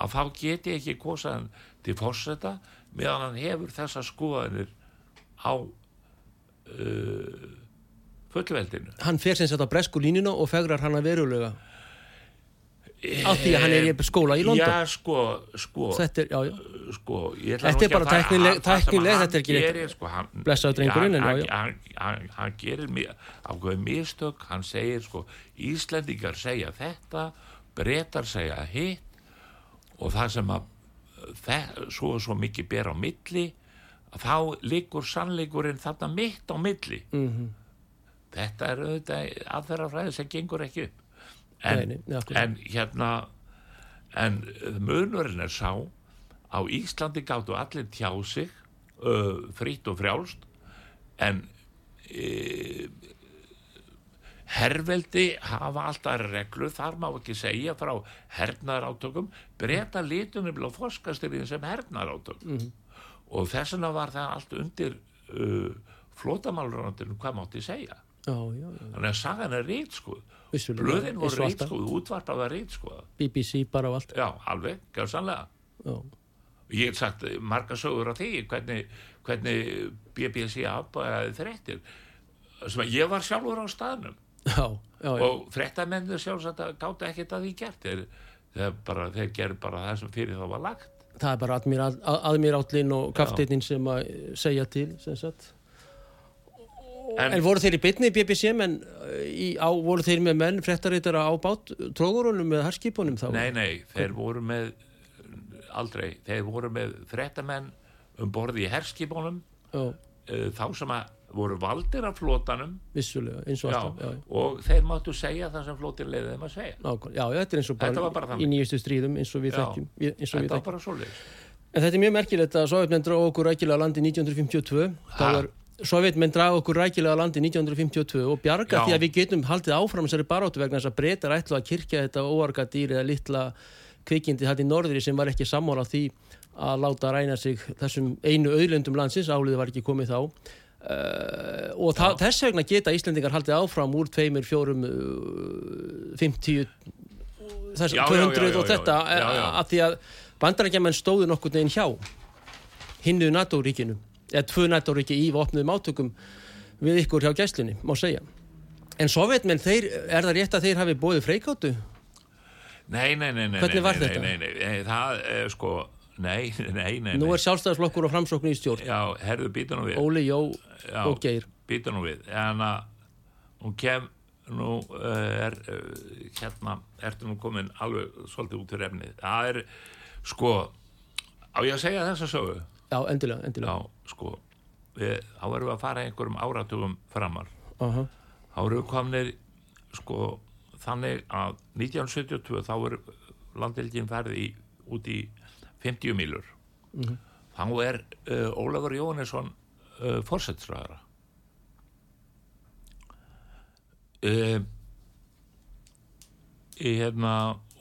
að þá get ég ekki kosað hann til fórseta meðan hann hefur þessa skoðanir á uh, fullveldinu. Hann fer sem sagt á bresku línuna og fegrar hann að verulega af því að hann er í skóla í London. Já, sko, sko Þetta er, já, já. sko, ég ætla Þetta nú er ekki bara að hann- það sem tæknileg, þetta er ekki sko, Blessaður drengurinn, já, já. Hann, hann, hann gerir ákveðið mistök hann segir sko Íslendingar segja þetta bretar segja hitt og það sem að það, svo og svo mikið ber á milli þá liggur sannleikurinn þarna mitt á milli Mm þetta er auðvitað aðferðafræði sem gengur ekki upp en, Nei, nei, en hérna en munurinn er sá á Íslandi gáttu allir tjá sig uh, frýtt og frjálst en uh, herveldi hafa alltaf reglur, þar má ekki segja frá hernaðar átökum breyta litunum á forskastirinn sem hernaðar átökum Mhm. og þess vegna var það allt undir uh, flótamálurandinu hvað mátti segja. Þannig að sagan er Vissulega, blöðin voru alltaf. rítskoð, útvarpað var rítskoð BBC bara og allt. Já, alveg, gjör sannlega já. ég hef sagt marga sögur á því hvernig, hvernig BBC afbæði þrettir sem að ég var sjálfur á staðnum. Já, já, og frettamennir sjálfsagt gátt ekkert að því gert. Þeir, þeir, bara, þeir gerðu bara það sem fyrir þá var lagt. Það er bara admiral, aðmirállin og kafteitnin sem að segja til sem sagt En, voru þeir í bytni í BBC menn í, á, voru þeir með menn fréttaritara á bát trógurunum með harskipunum þá? Nei, nei, þeir voru með aldrei, þeir voru með fréttamenn um borði í herskipunum Já, þá sem að voru valdir af flótanum vissulega, eins og já, alltaf. Já, og þeir máttu segja það sem flótin leiði þeim að segja nákvæmlega. já, já, þetta er eins og var bara, bara í nýjustu stríðum eins og við Já. þekkjum. þetta var bara svoleiðis En þetta er mjög merkilegt að Sovjetmenn draga okkur rækilega landi 1952. Þá Ha? Er Sovjetmenn draga okkur rækilega landi 1952 og bjarga Já. því að við getum haldið áfram þessari baróttu vegna þess að breytar ætlu að kirkja þetta óarga dýr eða litla kvikindi þetta í norðri sem var ekki sammála því að láta ræna sig þessum einu auðlendum landsins, áliði var ekki komið þá. Uh, og það, þess vegna geta Íslendingar haldið áfram úr tveimur, fjórum, uh, 50 þess, já, 200 já, já, og þetta já, já, já. að því að bandarækjaman stóðu nokkur neginn hjá hinnu NATO-ríkinu eða tvö NATO-ríki í vopnuðum átökum við ykkur hjá gæslunni, má segja. En sovjetmenn, þeir, er það rétt að þeir hafi bóðið freikáttu? Nei, nei, nei, nei, Hvernig var nei, þetta? Nei, nei, nei, það er sko (laughs) Nei, nei, nei, Nú er sjálfstæðisflokkur og framsókn í stjórn. Já, herðu, býta nú við. Óli, Jó Já, og Geir. býta nú við. En að hún kem nú uh, er uh, hérna, ertu nú komin alveg svolítið út fyrir efnið það er, sko á ég að segja þessa sögu Já, endilega, endilega. Já, sko við, þá erum við að fara einhverjum áratugum framar. Aha. þá erum við komnir sko þannig að 1972 þá er landildin ferði út í 50 mílur. Þá er uh, Ólafur Jóhannesson uh, fórsættisræðara uh, í hérna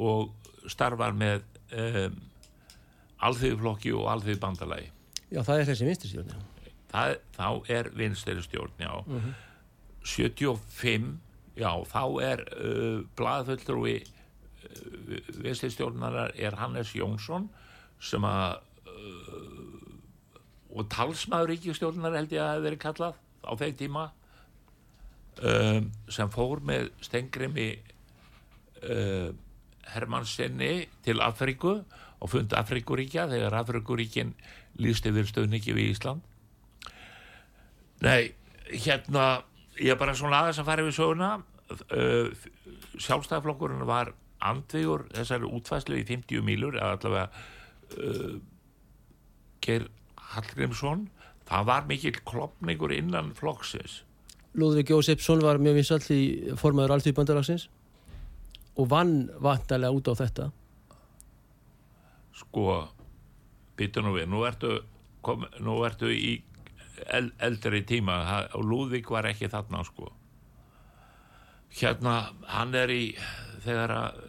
og starfar með um, alþýðuflokki og alþýðubandalagi Já, það er þessi vinstri stjórn já. það, þá er vinstri stjórn já 75 já þá er uh, blaðfulltrúi uh, vinstri stjórnarar er Hannes Jónsson sem að uh, og talsmaður ríkistjórnar held ég að það hefði verið kallað á þeim tíma um, sem fór með stengrimi uh, Hermannsenni til Afríku og fundi Afríkuríkja þegar Afríkuríkin líst yfir stöðningi við Ísland? Nei, hérna ég er bara svona aðeins að fara yfir söguna. Uh, sjálfstæðaflokkurinn var andvigur þessari útfæslu í 50 mílur eða allavega uh, Geir Hallgrímsson það var mikil klopningur innan flokksins. Lúðvík Jósefsson var mjög vinsall í formaður alþjóðbandalagsins og vann vantarlega út á þetta. Sko býtu nú við, nú ertu kom, nú ertu í el, eldri tíma og Lúðvík var ekki þarna sko. Hérna hann er í þegar að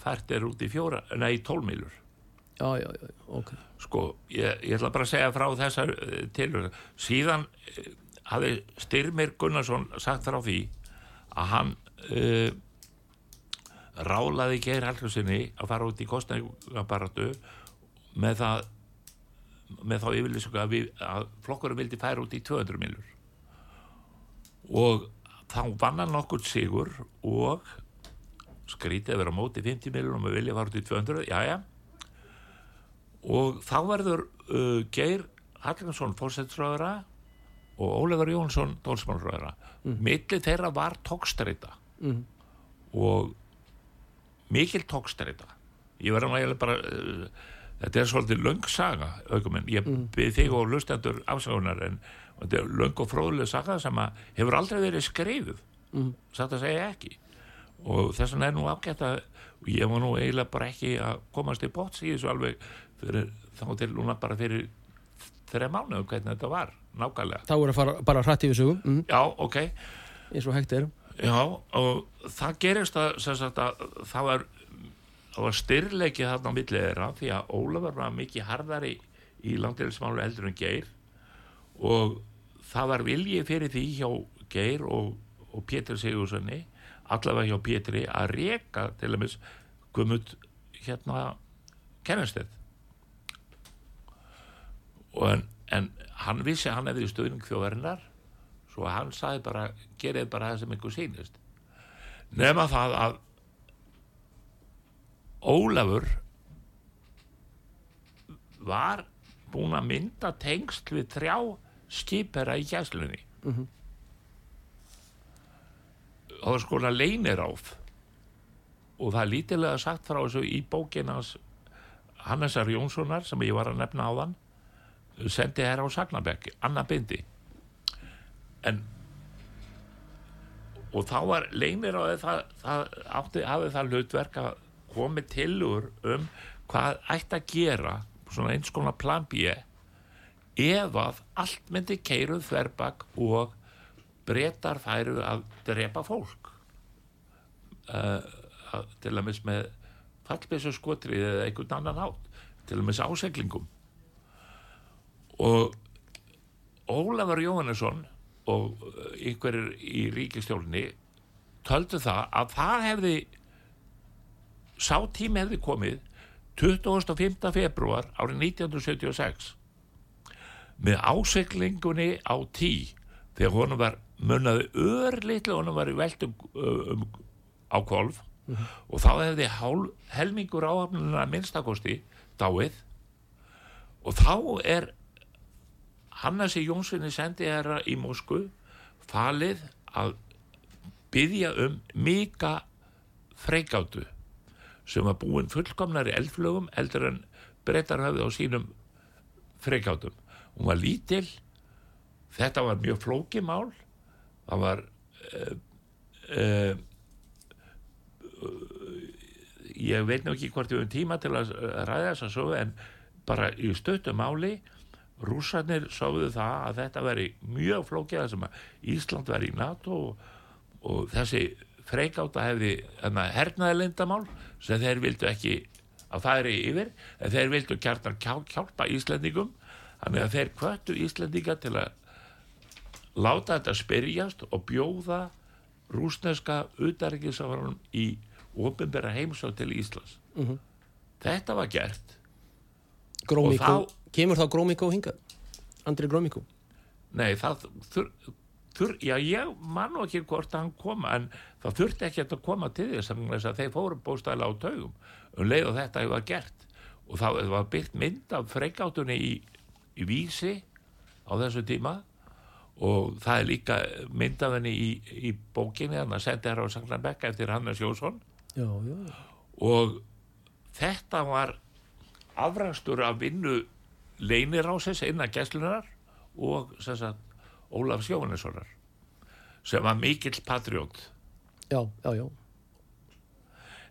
fært er út í fjóra, nei tólmílur Já, já, já, ok. Sko, ég, ég ætla bara að segja frá þessar tilhör síðan uh, hafi Styrmir Gunnarsson sagt frá því að hann uh, rálaði Geir Hallgrímssoni að fara út í kostningabaratu með það með þá yfirlýsingu að, að flokkurum vildi færa út í 200 milur og þá vann hann nokkur sigur og skrítið að vera á móti 50 milur og maður vilja fara út í 200 já já. Og þá verður uh, Geir Hallgrímsson fórsettsröðara og Ólefur Jónsson dólsmálsröðara mm. milli þeirra var tókstreita. Mhm. og mikil tókstreita. Ég verður nægilega bara uh, þetta er svolítið löng saga aukuminn, ég mm. byrð þig og lustendur afsökunar en þetta er löng og fróðlega saga sem að hefur aldrei verið skrifuð. Mhm. satt að segja ekki. Og þess vegna er nú ágætt að ég var nú eiginlega bara ekki að komast í bóts í þessu alveg fyrir, þá til núna bara fyrir þeirra mánuðu hvernig þetta var nákvæmlega. Þá er að fara bara hrætt yfir sögum mm, já, ok, eins og hægt er. Já og það gerist að, sagt, að það var það var styrleiki þarna á milli þeirra því að Ólafur var mikið harðari í langtilismálu eldur en Geir. Og það var vilji fyrir því hjá Geir og, og Pétur Sigurssoni allavega hjá Pétri að reka til dæmis Guðmund hérna kennastöð og en, en hann vissi að hann hefði stöðning þjóðarinnar svo hann sagði bara gerið bara það sem ykkur sýnist. Nema það að Ólafur var búin að mynda tengsl við þrjá skipera í gæslunni. Það var sko leiniráð og það er lítilega sagt frá þessu í bókinans Hannesar Jónssonar sem ég var að nefna á þann sendi hér á Sagnabekk Anna Bindi. En og þá var leiniráði það, það átti hafið það hlutverk að komi tilur um hvað ætti að gera svona eins konar plan B ef að allt myndi keiruð þverbak og breytar færu að drepa fólk. Uh, að, til að mis með fallbessu skotrið eða einhvern annan hátt til að mis áseglingum og Ólafur Jóhannesson og einhverjir í ríkistjórnni töldu það að það hefði sá tími hefði komið 25. februar árið 1976 með áseklingunni á tí þegar honum var munnaði örlítið honum var í veldum um, á kolf mm -hmm. og þá hefði hálf, helmingur áhafnuna minnstakosti dáið og þá er Hannasi Jónssoni sendi herra í Moskvu falið að byggja um mika freigáttu sem var búin fullkomnar í eldflögum eldur en breytar hafði á sínum freigáttum. Hún var lítil, þetta var mjög flókimál, það var uh, uh, ég veit nú ekki hvort við höfum tíma til að ræða þess að svo en bara í stöttu máli rússarnir sáðu það að þetta veri mjög flókið að sem að Ísland veri í NATO og, og þessi freikáta hefði hernaði lindamál sem þeir vildu ekki að er yfir en þeir vildu kjartar hjálpa Íslandingum þannig að þeir kvöttu Íslandinga til að láta þetta spyrjast og bjóða rúsneska utarrikiðsáðarum í ofinbæra heimsótt til Íslands mm -hmm. þetta var gert Grómíkó, þá, kemur þá Grómíkó hinga? Andri Grómíkó? Nei, það þur, þur, já, ég man ekki hvort hann koma en það þurfti ekki að koma til þess að þeir fóru bóstæla á taugum um leið og þetta hefur gert. Og það var byrkt mynd af freikáttunni í, í vísi á þessu tíma. Og það er líka mynd af henni í, í bókinni þannig að sendi hér á Sanklanbekka eftir Hannes Jónsson. Já, já. og þetta var afrækstur af vinnu leinirásis innan gæslunar og sagt, Ólaf Sjóhannessonar sem var mikill patriót já, já, já.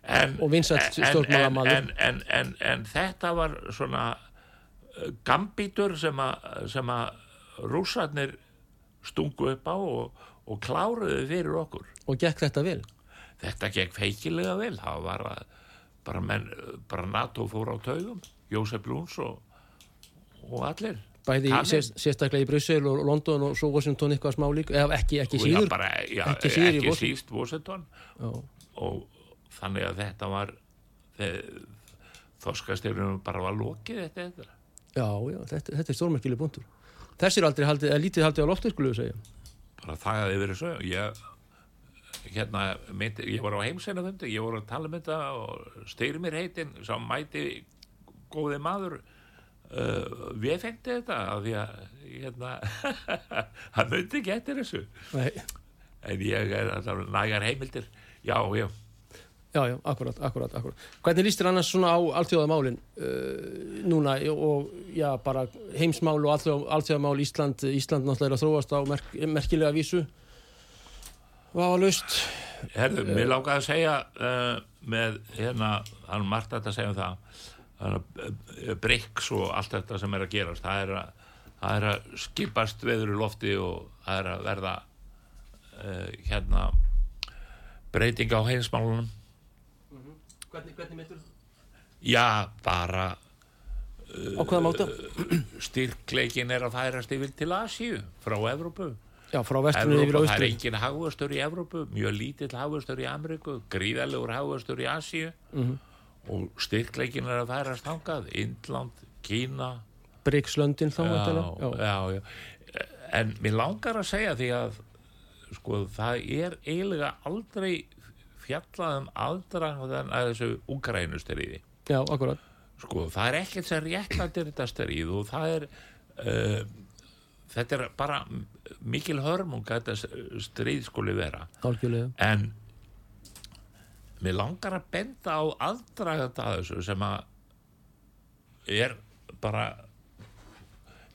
En, og vinsætt stjórnmálamæður en, en, en, en þetta var svona uh, gambítur sem að rússarnir stungu upp á og, og kláruðu fyrir okkur. Og gekk þetta vel? þetta gekk feikilega vel. Það var að bara, menn, bara NATO fór á taugum Jósef Lúns og, og allir Bæði sérst, sérstaklega í Bryssel og London og svo Washington eitthvað smá líka eða ekki, ekki síður já, bara, já, ekki, síður ekki síst Washington. Og þannig að þetta var þorskastyrjunum bara var lokið þetta, þetta. Já, já, þetta, þetta er stórmerkileg búndur Þessir aldrei haldið, eða lítið haldið á loftur skulle við segja. Bara það hefði verið svo ég hérna, myndi, ég var á heimsæna þundi, ég voru að tala um þetta og styrir mér heitin, sá mæti góði maður uh, við fengti þetta af því að hérna, (laughs) hann myndi ekki eftir þessu Nei. en ég er alltaf nægar heimildir já, já Já, já, akkurat, akkurat, akkurat. Hvernig líst þér annars svona á alltjóðamálinn uh, núna og já, bara heimsmál og alltjóðamál Ísland, Ísland náttúrulega er að þróast á merk, merkilega vísu Hvað var löst? Herðu, mér lákaði að segja uh, með, hérna, hann margt að segja um það, uh, breyks og allt þetta sem er að gerast, það er að, það er að skipast veður í lofti og það er að verða uh, hérna breyting á heimsmálunum. Mm -hmm. Hvernig, hvernig meitur þú? Já, bara á hvaða máta? Styrkleikin er að færast yfir til Asíu frá Evrópu Já, frá vestunni yfir á Það er austri. engin hagvastur í Evrópu, mjög lítill hagvastur í Ameríku, gríðalegur hagvastur í Asíu Mhm. Og styrkleikin er að færast hangað, Indland, Kína, Brygslöndin þá, já, já. já, já. En mér langar að segja því að sko, það er eiginlega aldrei fjallað um aðdraðan að þessu Ukraínustyrriði. Já, akkurat. Sko, það er ekkert sem réttlættir þetta styrrið og það er uh, þetta er bara mikil hörmung að þetta stríð skuli vera algjörlega en mér langar að benda á aðdraganda að þessu sem að er bara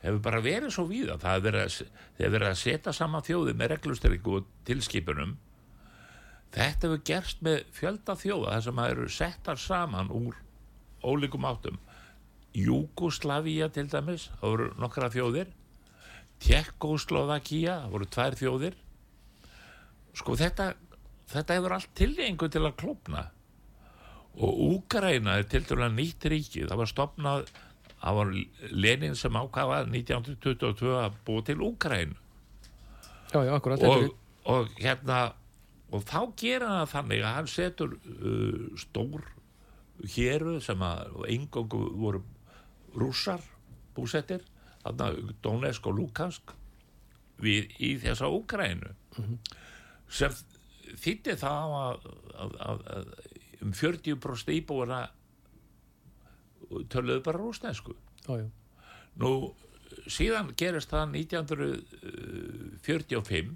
hefur bara verið svo víða. Það hefur verið verið að setja saman þjóði með reglustyringu og tilskipunum. Þetta hefur gerst með fjölda þjóða þar sem að eru settar saman úr ólíkum áttum. Júgoslavíja til dæmis það voru nokkra þjóðir. Tjekkoslovakia það voru tvær þjóðir. Sko þetta þetta hefur allt tilgengu til að klopna og Úkraina er til dæmis nýtt ríki. Það var stopnað það var Lenin sem ákvaða 1922 að búa til akkurat og, og hérna og þá gera það þannig að hann setur uh, stór héru sem að engangu voru rússar búsettir Donetsk og Lukansk við í þessa Úkrainu sem þýtti það að, að, að, að um 40% íbúina töluðu bara rúsnesku Nú, síðan gerist það 1945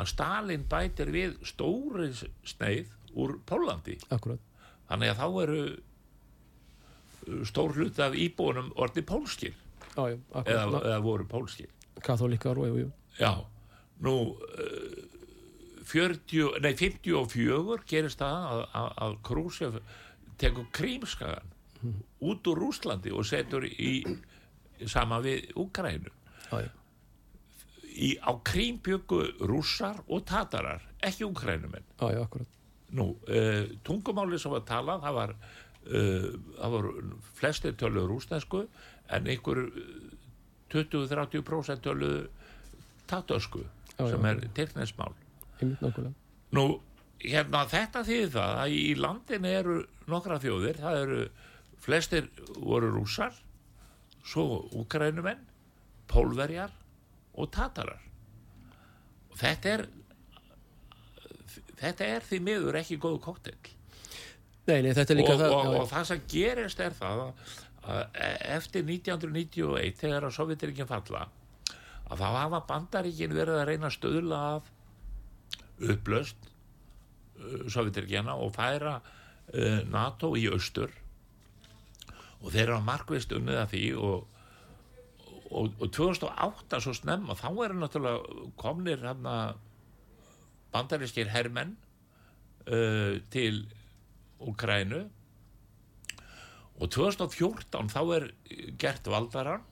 að Stalin bætir við stóri sneið úr Pólandi. akkurat. Þannig að þá eru uh, stór hlut af íbúinum orði já, eða, eða voru pólskir. katholikar og jú, jú, Já, nú uh, 40, nei 54 gerist það að, að, að Krúsef tekur krímskagan út úr Rúslandi og setur í sama við Úkrænu. á krím byggu rússar og tatarar, ekki úkrænumenn. Nú, uh, tungumáli sem var talað, það var, uh, það var flestir töluðu rúsnesku en einhver uh, 20-30% töluðu tatösku Já, já, sem er já. Nú, hérna þetta þýðir það að í landinu eru nokkra þjóðir, það eru flestir voru rússar, svo úkrænumenn, pólverjar og tatarar. Og þetta er þetta er því miður ekki góðu koktel. nei, nei, þetta er líka Og, það og, og það sem gerist er það að, að eftir 1991 þegar að Sovjetiríkin falla að þá hafa bandaríkin verið að reyna að stöðla af upplöst uh, Sovjetiríkjana og færa uh, NATO í austur. Og þeir eru að markvist unnið að því og, og, og 2008 svo snemma þá eru náttúrulega komnir bandarískir hermenn uh, til Ukrænu og 2014 þá er gert valdarann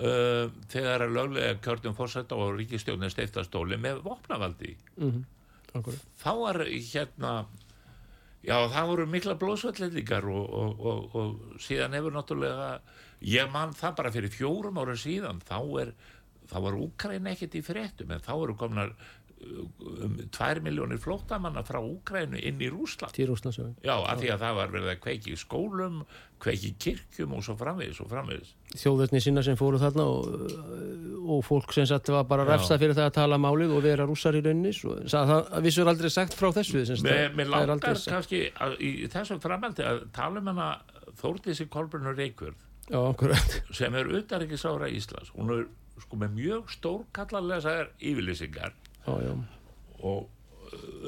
uh, þegar að löglega kjörnum fórsetta og ríkistjóðin steiftastóli með vopnavaldi. Mhm, akkurat. Þá var hérna já það voru mikla blóðsvöldleikar og, og, og, og síðan hefur náttúrulega ég man það bara fyrir fjórum ára síðan þá er þá var Úkræn ekkert í fréttum en þá eru komnar um tvær miljónir flóttamanna frá Úkrænu inn í Rúsland til Rúslandsjöfum já, af því að það var verið að kveiki skólum kveiki kirkjum og svo framvegis og framvegis. Þjóðverðni sinna sem fóru þarna og, og fólk sem sagt var bara refstað fyrir það að tala málið og vera rússar í rauninni svo, það, það vissur aldrei sagt frá þessu Mér, langar kannski að, í þessum framhaldi að tala um hana Þórdísi Kolbrunur Reykjörð. (laughs) Sem er utanrikiðsára Íslands. Hún er sko með mjög stórkallarlega yfirlýsingar já, og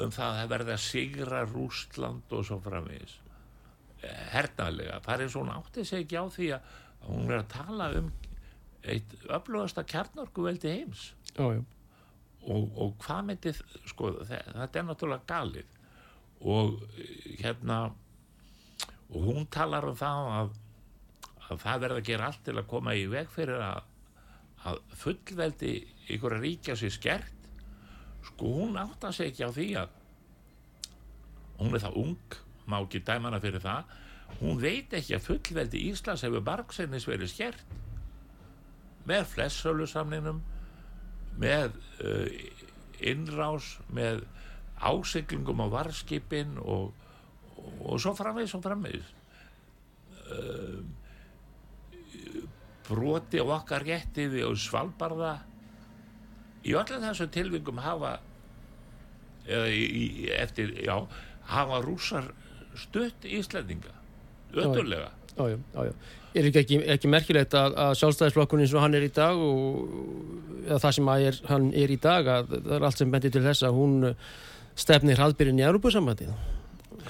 um það að að sigra Rústland og svo framvegis. Hernaðlega, það er eins og hún átti sig ekki á því að hún er að tala um eitt öflugasta kjarnorkuveldi heims. Já, já, og, og hvað myndi sko, þe- þetta er náttúrulega galið. Og eh, hérna og hún talar um það að, að það verði að gera allt til að koma í veg fyrir að, að fullveldi ykkur ríkja sér skert sko hún átta sig ekki á því að hún er það ung má ekki dæmana fyrir það. Hún veit ekki að fullveldi Íslands hefur bargsennis verið skert með flestsölusamninum með uh, innrás með ásiglingum á varskipin og, og svo framvegis og framvegis. Uh, broti á okkar rétti við Svalbarða í öllum þessu tilvingum hafa eða í, í, eftir, já hafa rússar stutt Íslendinga öttulega Já, já. Er ekki, ekki, merkilegt að, að sjálfstæðisflokkurinn eins og hann er í dag og það sem er, hann er í dag að það er allt sem bendir til þess að hún stefnir hraðbyrjun í Európa-sambandið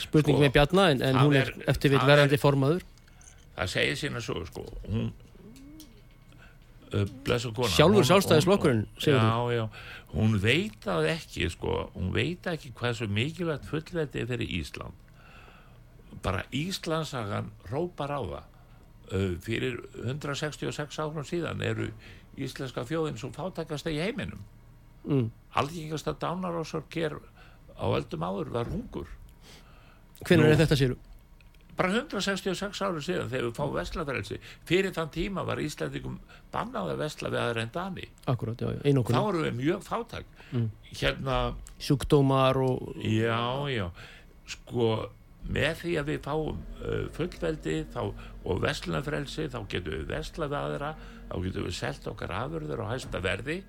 spurning Sko, með Bjarna en, en hún er, er- eftir við verðandi er- formaður. það segir sína svo sko. Hún Sjálfur Sjálfstæðisflokkurinn, hún- segirðu? já, já, hún veit það ekki sko, hún veit ekki hvað svo mikilvægt fullveldi er fyrir Ísland bara Íslandsagan rópar á það uh, fyrir 166 árum síðan eru íslenska þjóðin svo fátakasta í heiminum mm. algengasta dánarásörk er á öldum áður var hungur Hvernig er þetta séru? Bara 166 árum síðan þegar við fáum vestlafrelsi fyrir þann tíma var Íslandikum bannað að vesla við aðra en Dani. Akkurát, já, já, þá einokkur erum við mjög fátak Mm. hérna, sjúkdómar og já, já. Sko, með því að við fáum uh, fullveldi þá, og vestlunafrelsi þá getum við vesla við aðra þá getum við selt okkar afurður á hæsta verði.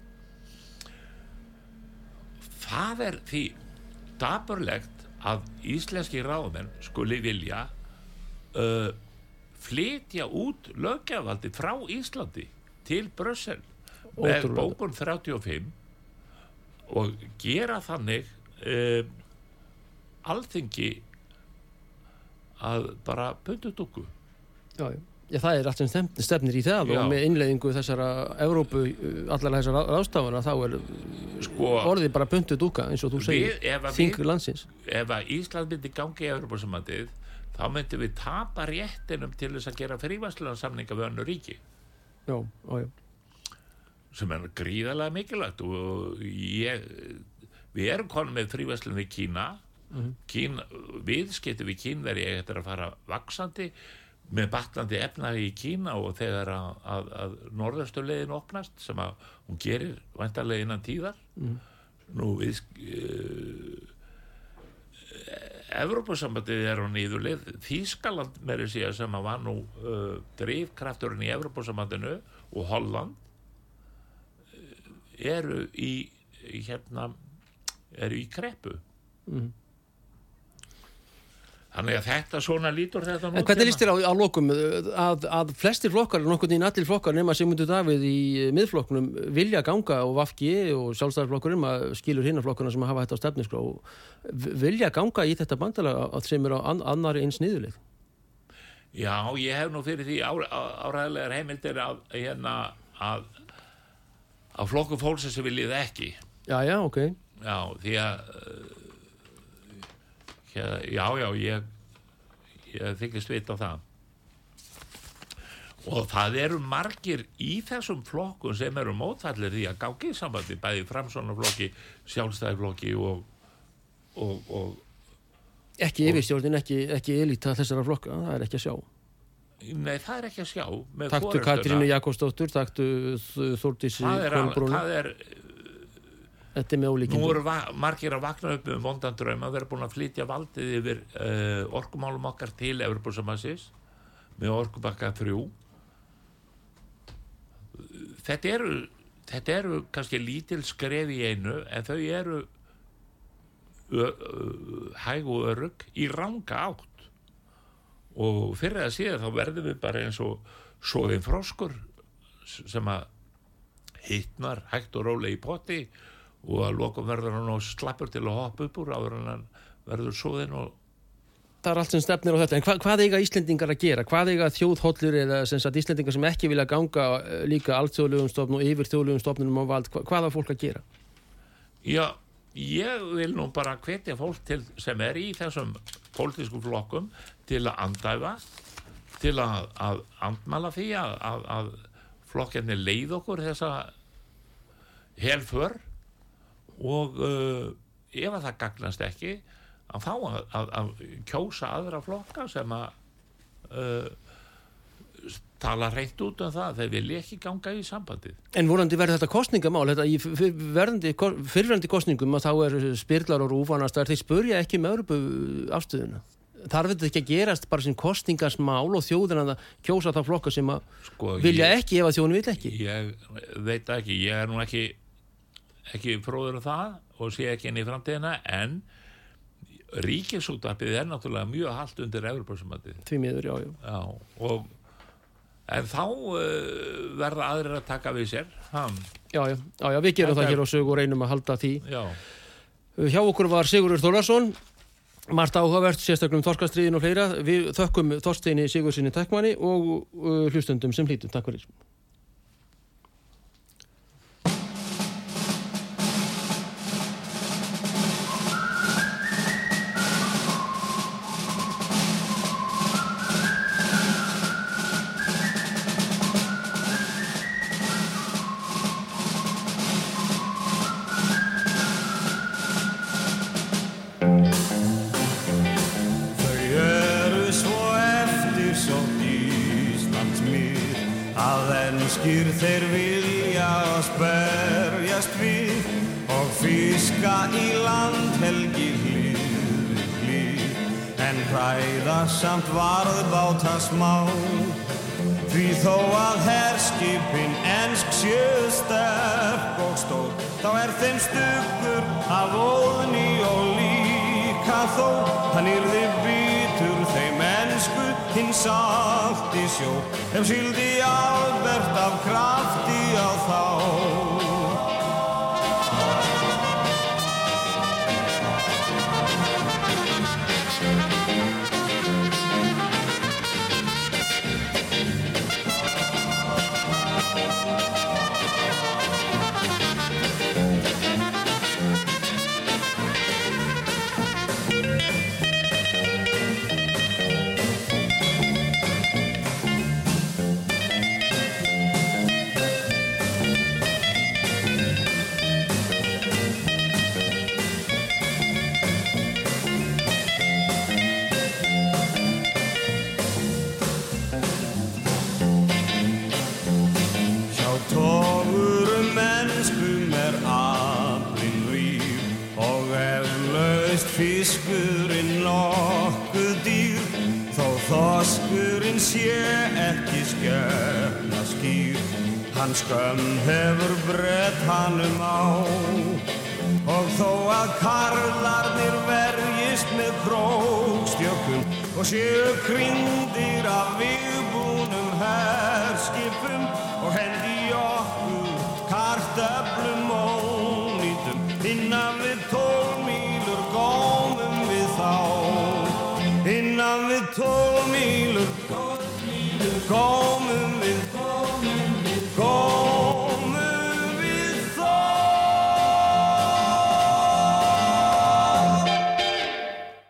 Það er því daburlegt að íslenski ráðmenn skuli vilja uh, flytja út lögjavaldi frá Íslandi til Brussel með bókun 35 og gera þannig uh, alþingi að bara pundutúku já, já. Það er allt sem stefn- stefnir í það Já. og með innleiðingu þessara Evrópu, allar þessara ráðstafana þá er sko, orðið bara buntu dúka eins og þú segir, við, ef, að þing við, landsins ef að Ísland myndi gangi í Evropasamandið þá myndum við tapa réttinum til þess að gera frívæslunar við önnu ríki. Já, já, já, sem er gríðarlega mikilvægt og ég, við erum konum með frívæslun við Kína, Kína viðskipti við Kínveri eftir að fara vaksandi með batlandi efnaði í Kína og þegar að, að, að norðausturleiðin opnast sem að hún gerir væntarlega innan tíðar. Nú við uh, Evrópusambandið er á nýðuleið Þískaland meiri síðan sem að var nú uh, drifkrafturinn í Evrópusambandinu og Holland eru í hérna eru í kreppu Mhm. Þannig að þetta svona lítur þetta nú En hvernig líst þér á, á lokum að, að flestir flokkar, nokkur í allir flokkar nema Sigmundur Davíð í miðflokknum vilja ganga og Vafki og sjálfstæðarflokkurinn maður skilur hinna flokkuna sem hafa þetta á stefniskrá vilja ganga í þetta bandala sem er á an, annari eins niðurleik Já, ég hef nú fyrir því áræðilegar heimildir að hérna að að flokku fólksins sem viljið ekki. Já, já, ok. Já, því að hér, já, já, ég ég þykist vita það. Og það eru margir í þessum flokkum sem eru mótfallir því að gági í sambandi bæði framsónaflokki, sjálfstæðiflokki og, og, og Ekki yfirstjórnin, ekki, ekki elita þessara flokka, það er ekki að sjá. Nei, það er ekki að sjá forystuna. Katrínu Jakobsdóttur, er, að, Kolbrún það er Þetta er með Nú ólíkindi eru margir að vakna upp um vondan draum að vera búin að flytja valdið yfir uh, orkumálum okkar til Evropasamassis með orkubakka þrjú. Þetta eru, þetta eru kannski lítil skref í einu en þau eru hæg og örug í ranga átt og fyrir að síðan þá verðum við bara eins og svoðin froskur sem að hittnar hægt og rólega í potti og að lokum verður hann og slappur til að hoppa upp úr áður en hann verður svoðin og Það er allt sem stefnir á þetta, en hva, hvað eiga Íslendingar að gera? Hvað eiga þjóðhóllur eða sem sagt Íslendingar sem ekki vilja ganga eh, líka alltjóðlegum stofnum og yfir þjóðlegum stofnunum á vald, hva, hvað er fólk að gera? Já, ég vil nú bara hvetja fólk til sem er í þessum pólitísku flokkum til að andæfa, til að, að andmala því að, að, að flokkinni leið okkur þessa helför og uh, ef að það gagnast ekki að fá að, að, að kjósa aðra flokka sem að uh, tala reynt út um það þeir vilja ekki ganga í sambandið En vorandi verður þetta kostningamál, þetta í fyrrverandi kostningum að þá er spyrlar og rúfanast þeir spurja ekki með Európu afstöðuna. Þarf þetta ekki að gerast bara sem kostningasmál og þjóðin að kjósa þá flokka sem að sko, vilja ég- ekki ef að þjóðin vil ekki? ég veit ekki, ég er nú ekki ekki fróður um það og sé ekki inn í framtíðina en ríkisútvarpið er náttúrulega mjög haldt undir Evropasamandið því miður, já, já. Já, og en þá uh, verða aðrir að taka við sér hann, Já, já, já, já, við gerum það er- hér á sögu og reynum að halda því. já, Hjá okkur var Sigurður Þólarsson, margt áhugavert, sérstaklega um Þorskastriðin og fleira. Við þökkum Þorsteini Sigurðsinni Tækmanni og uh, hlustundum sem hlítum. Takk fyrir. Þeir vilja að sperjast við og fiska í landhelgi hlið við hlið en hræða samt varðbáta smá. Því þó að herskipin ensk sjöð sterk og stór þá er þeim stuggur af óðni og líka þó. Hann yrði bitur þeim ensku hinn salt í sjó ef síldi albert af krafti á þá fiskurinn nokkuð dýr þó þoskurinn sé ekki skefna skýr. Hann skömm hefur brett hannum á og þó að karlarnir verjist með krókstjökum og séu krindir af viðbúnum herskipum og hendi okkur kartöflum þá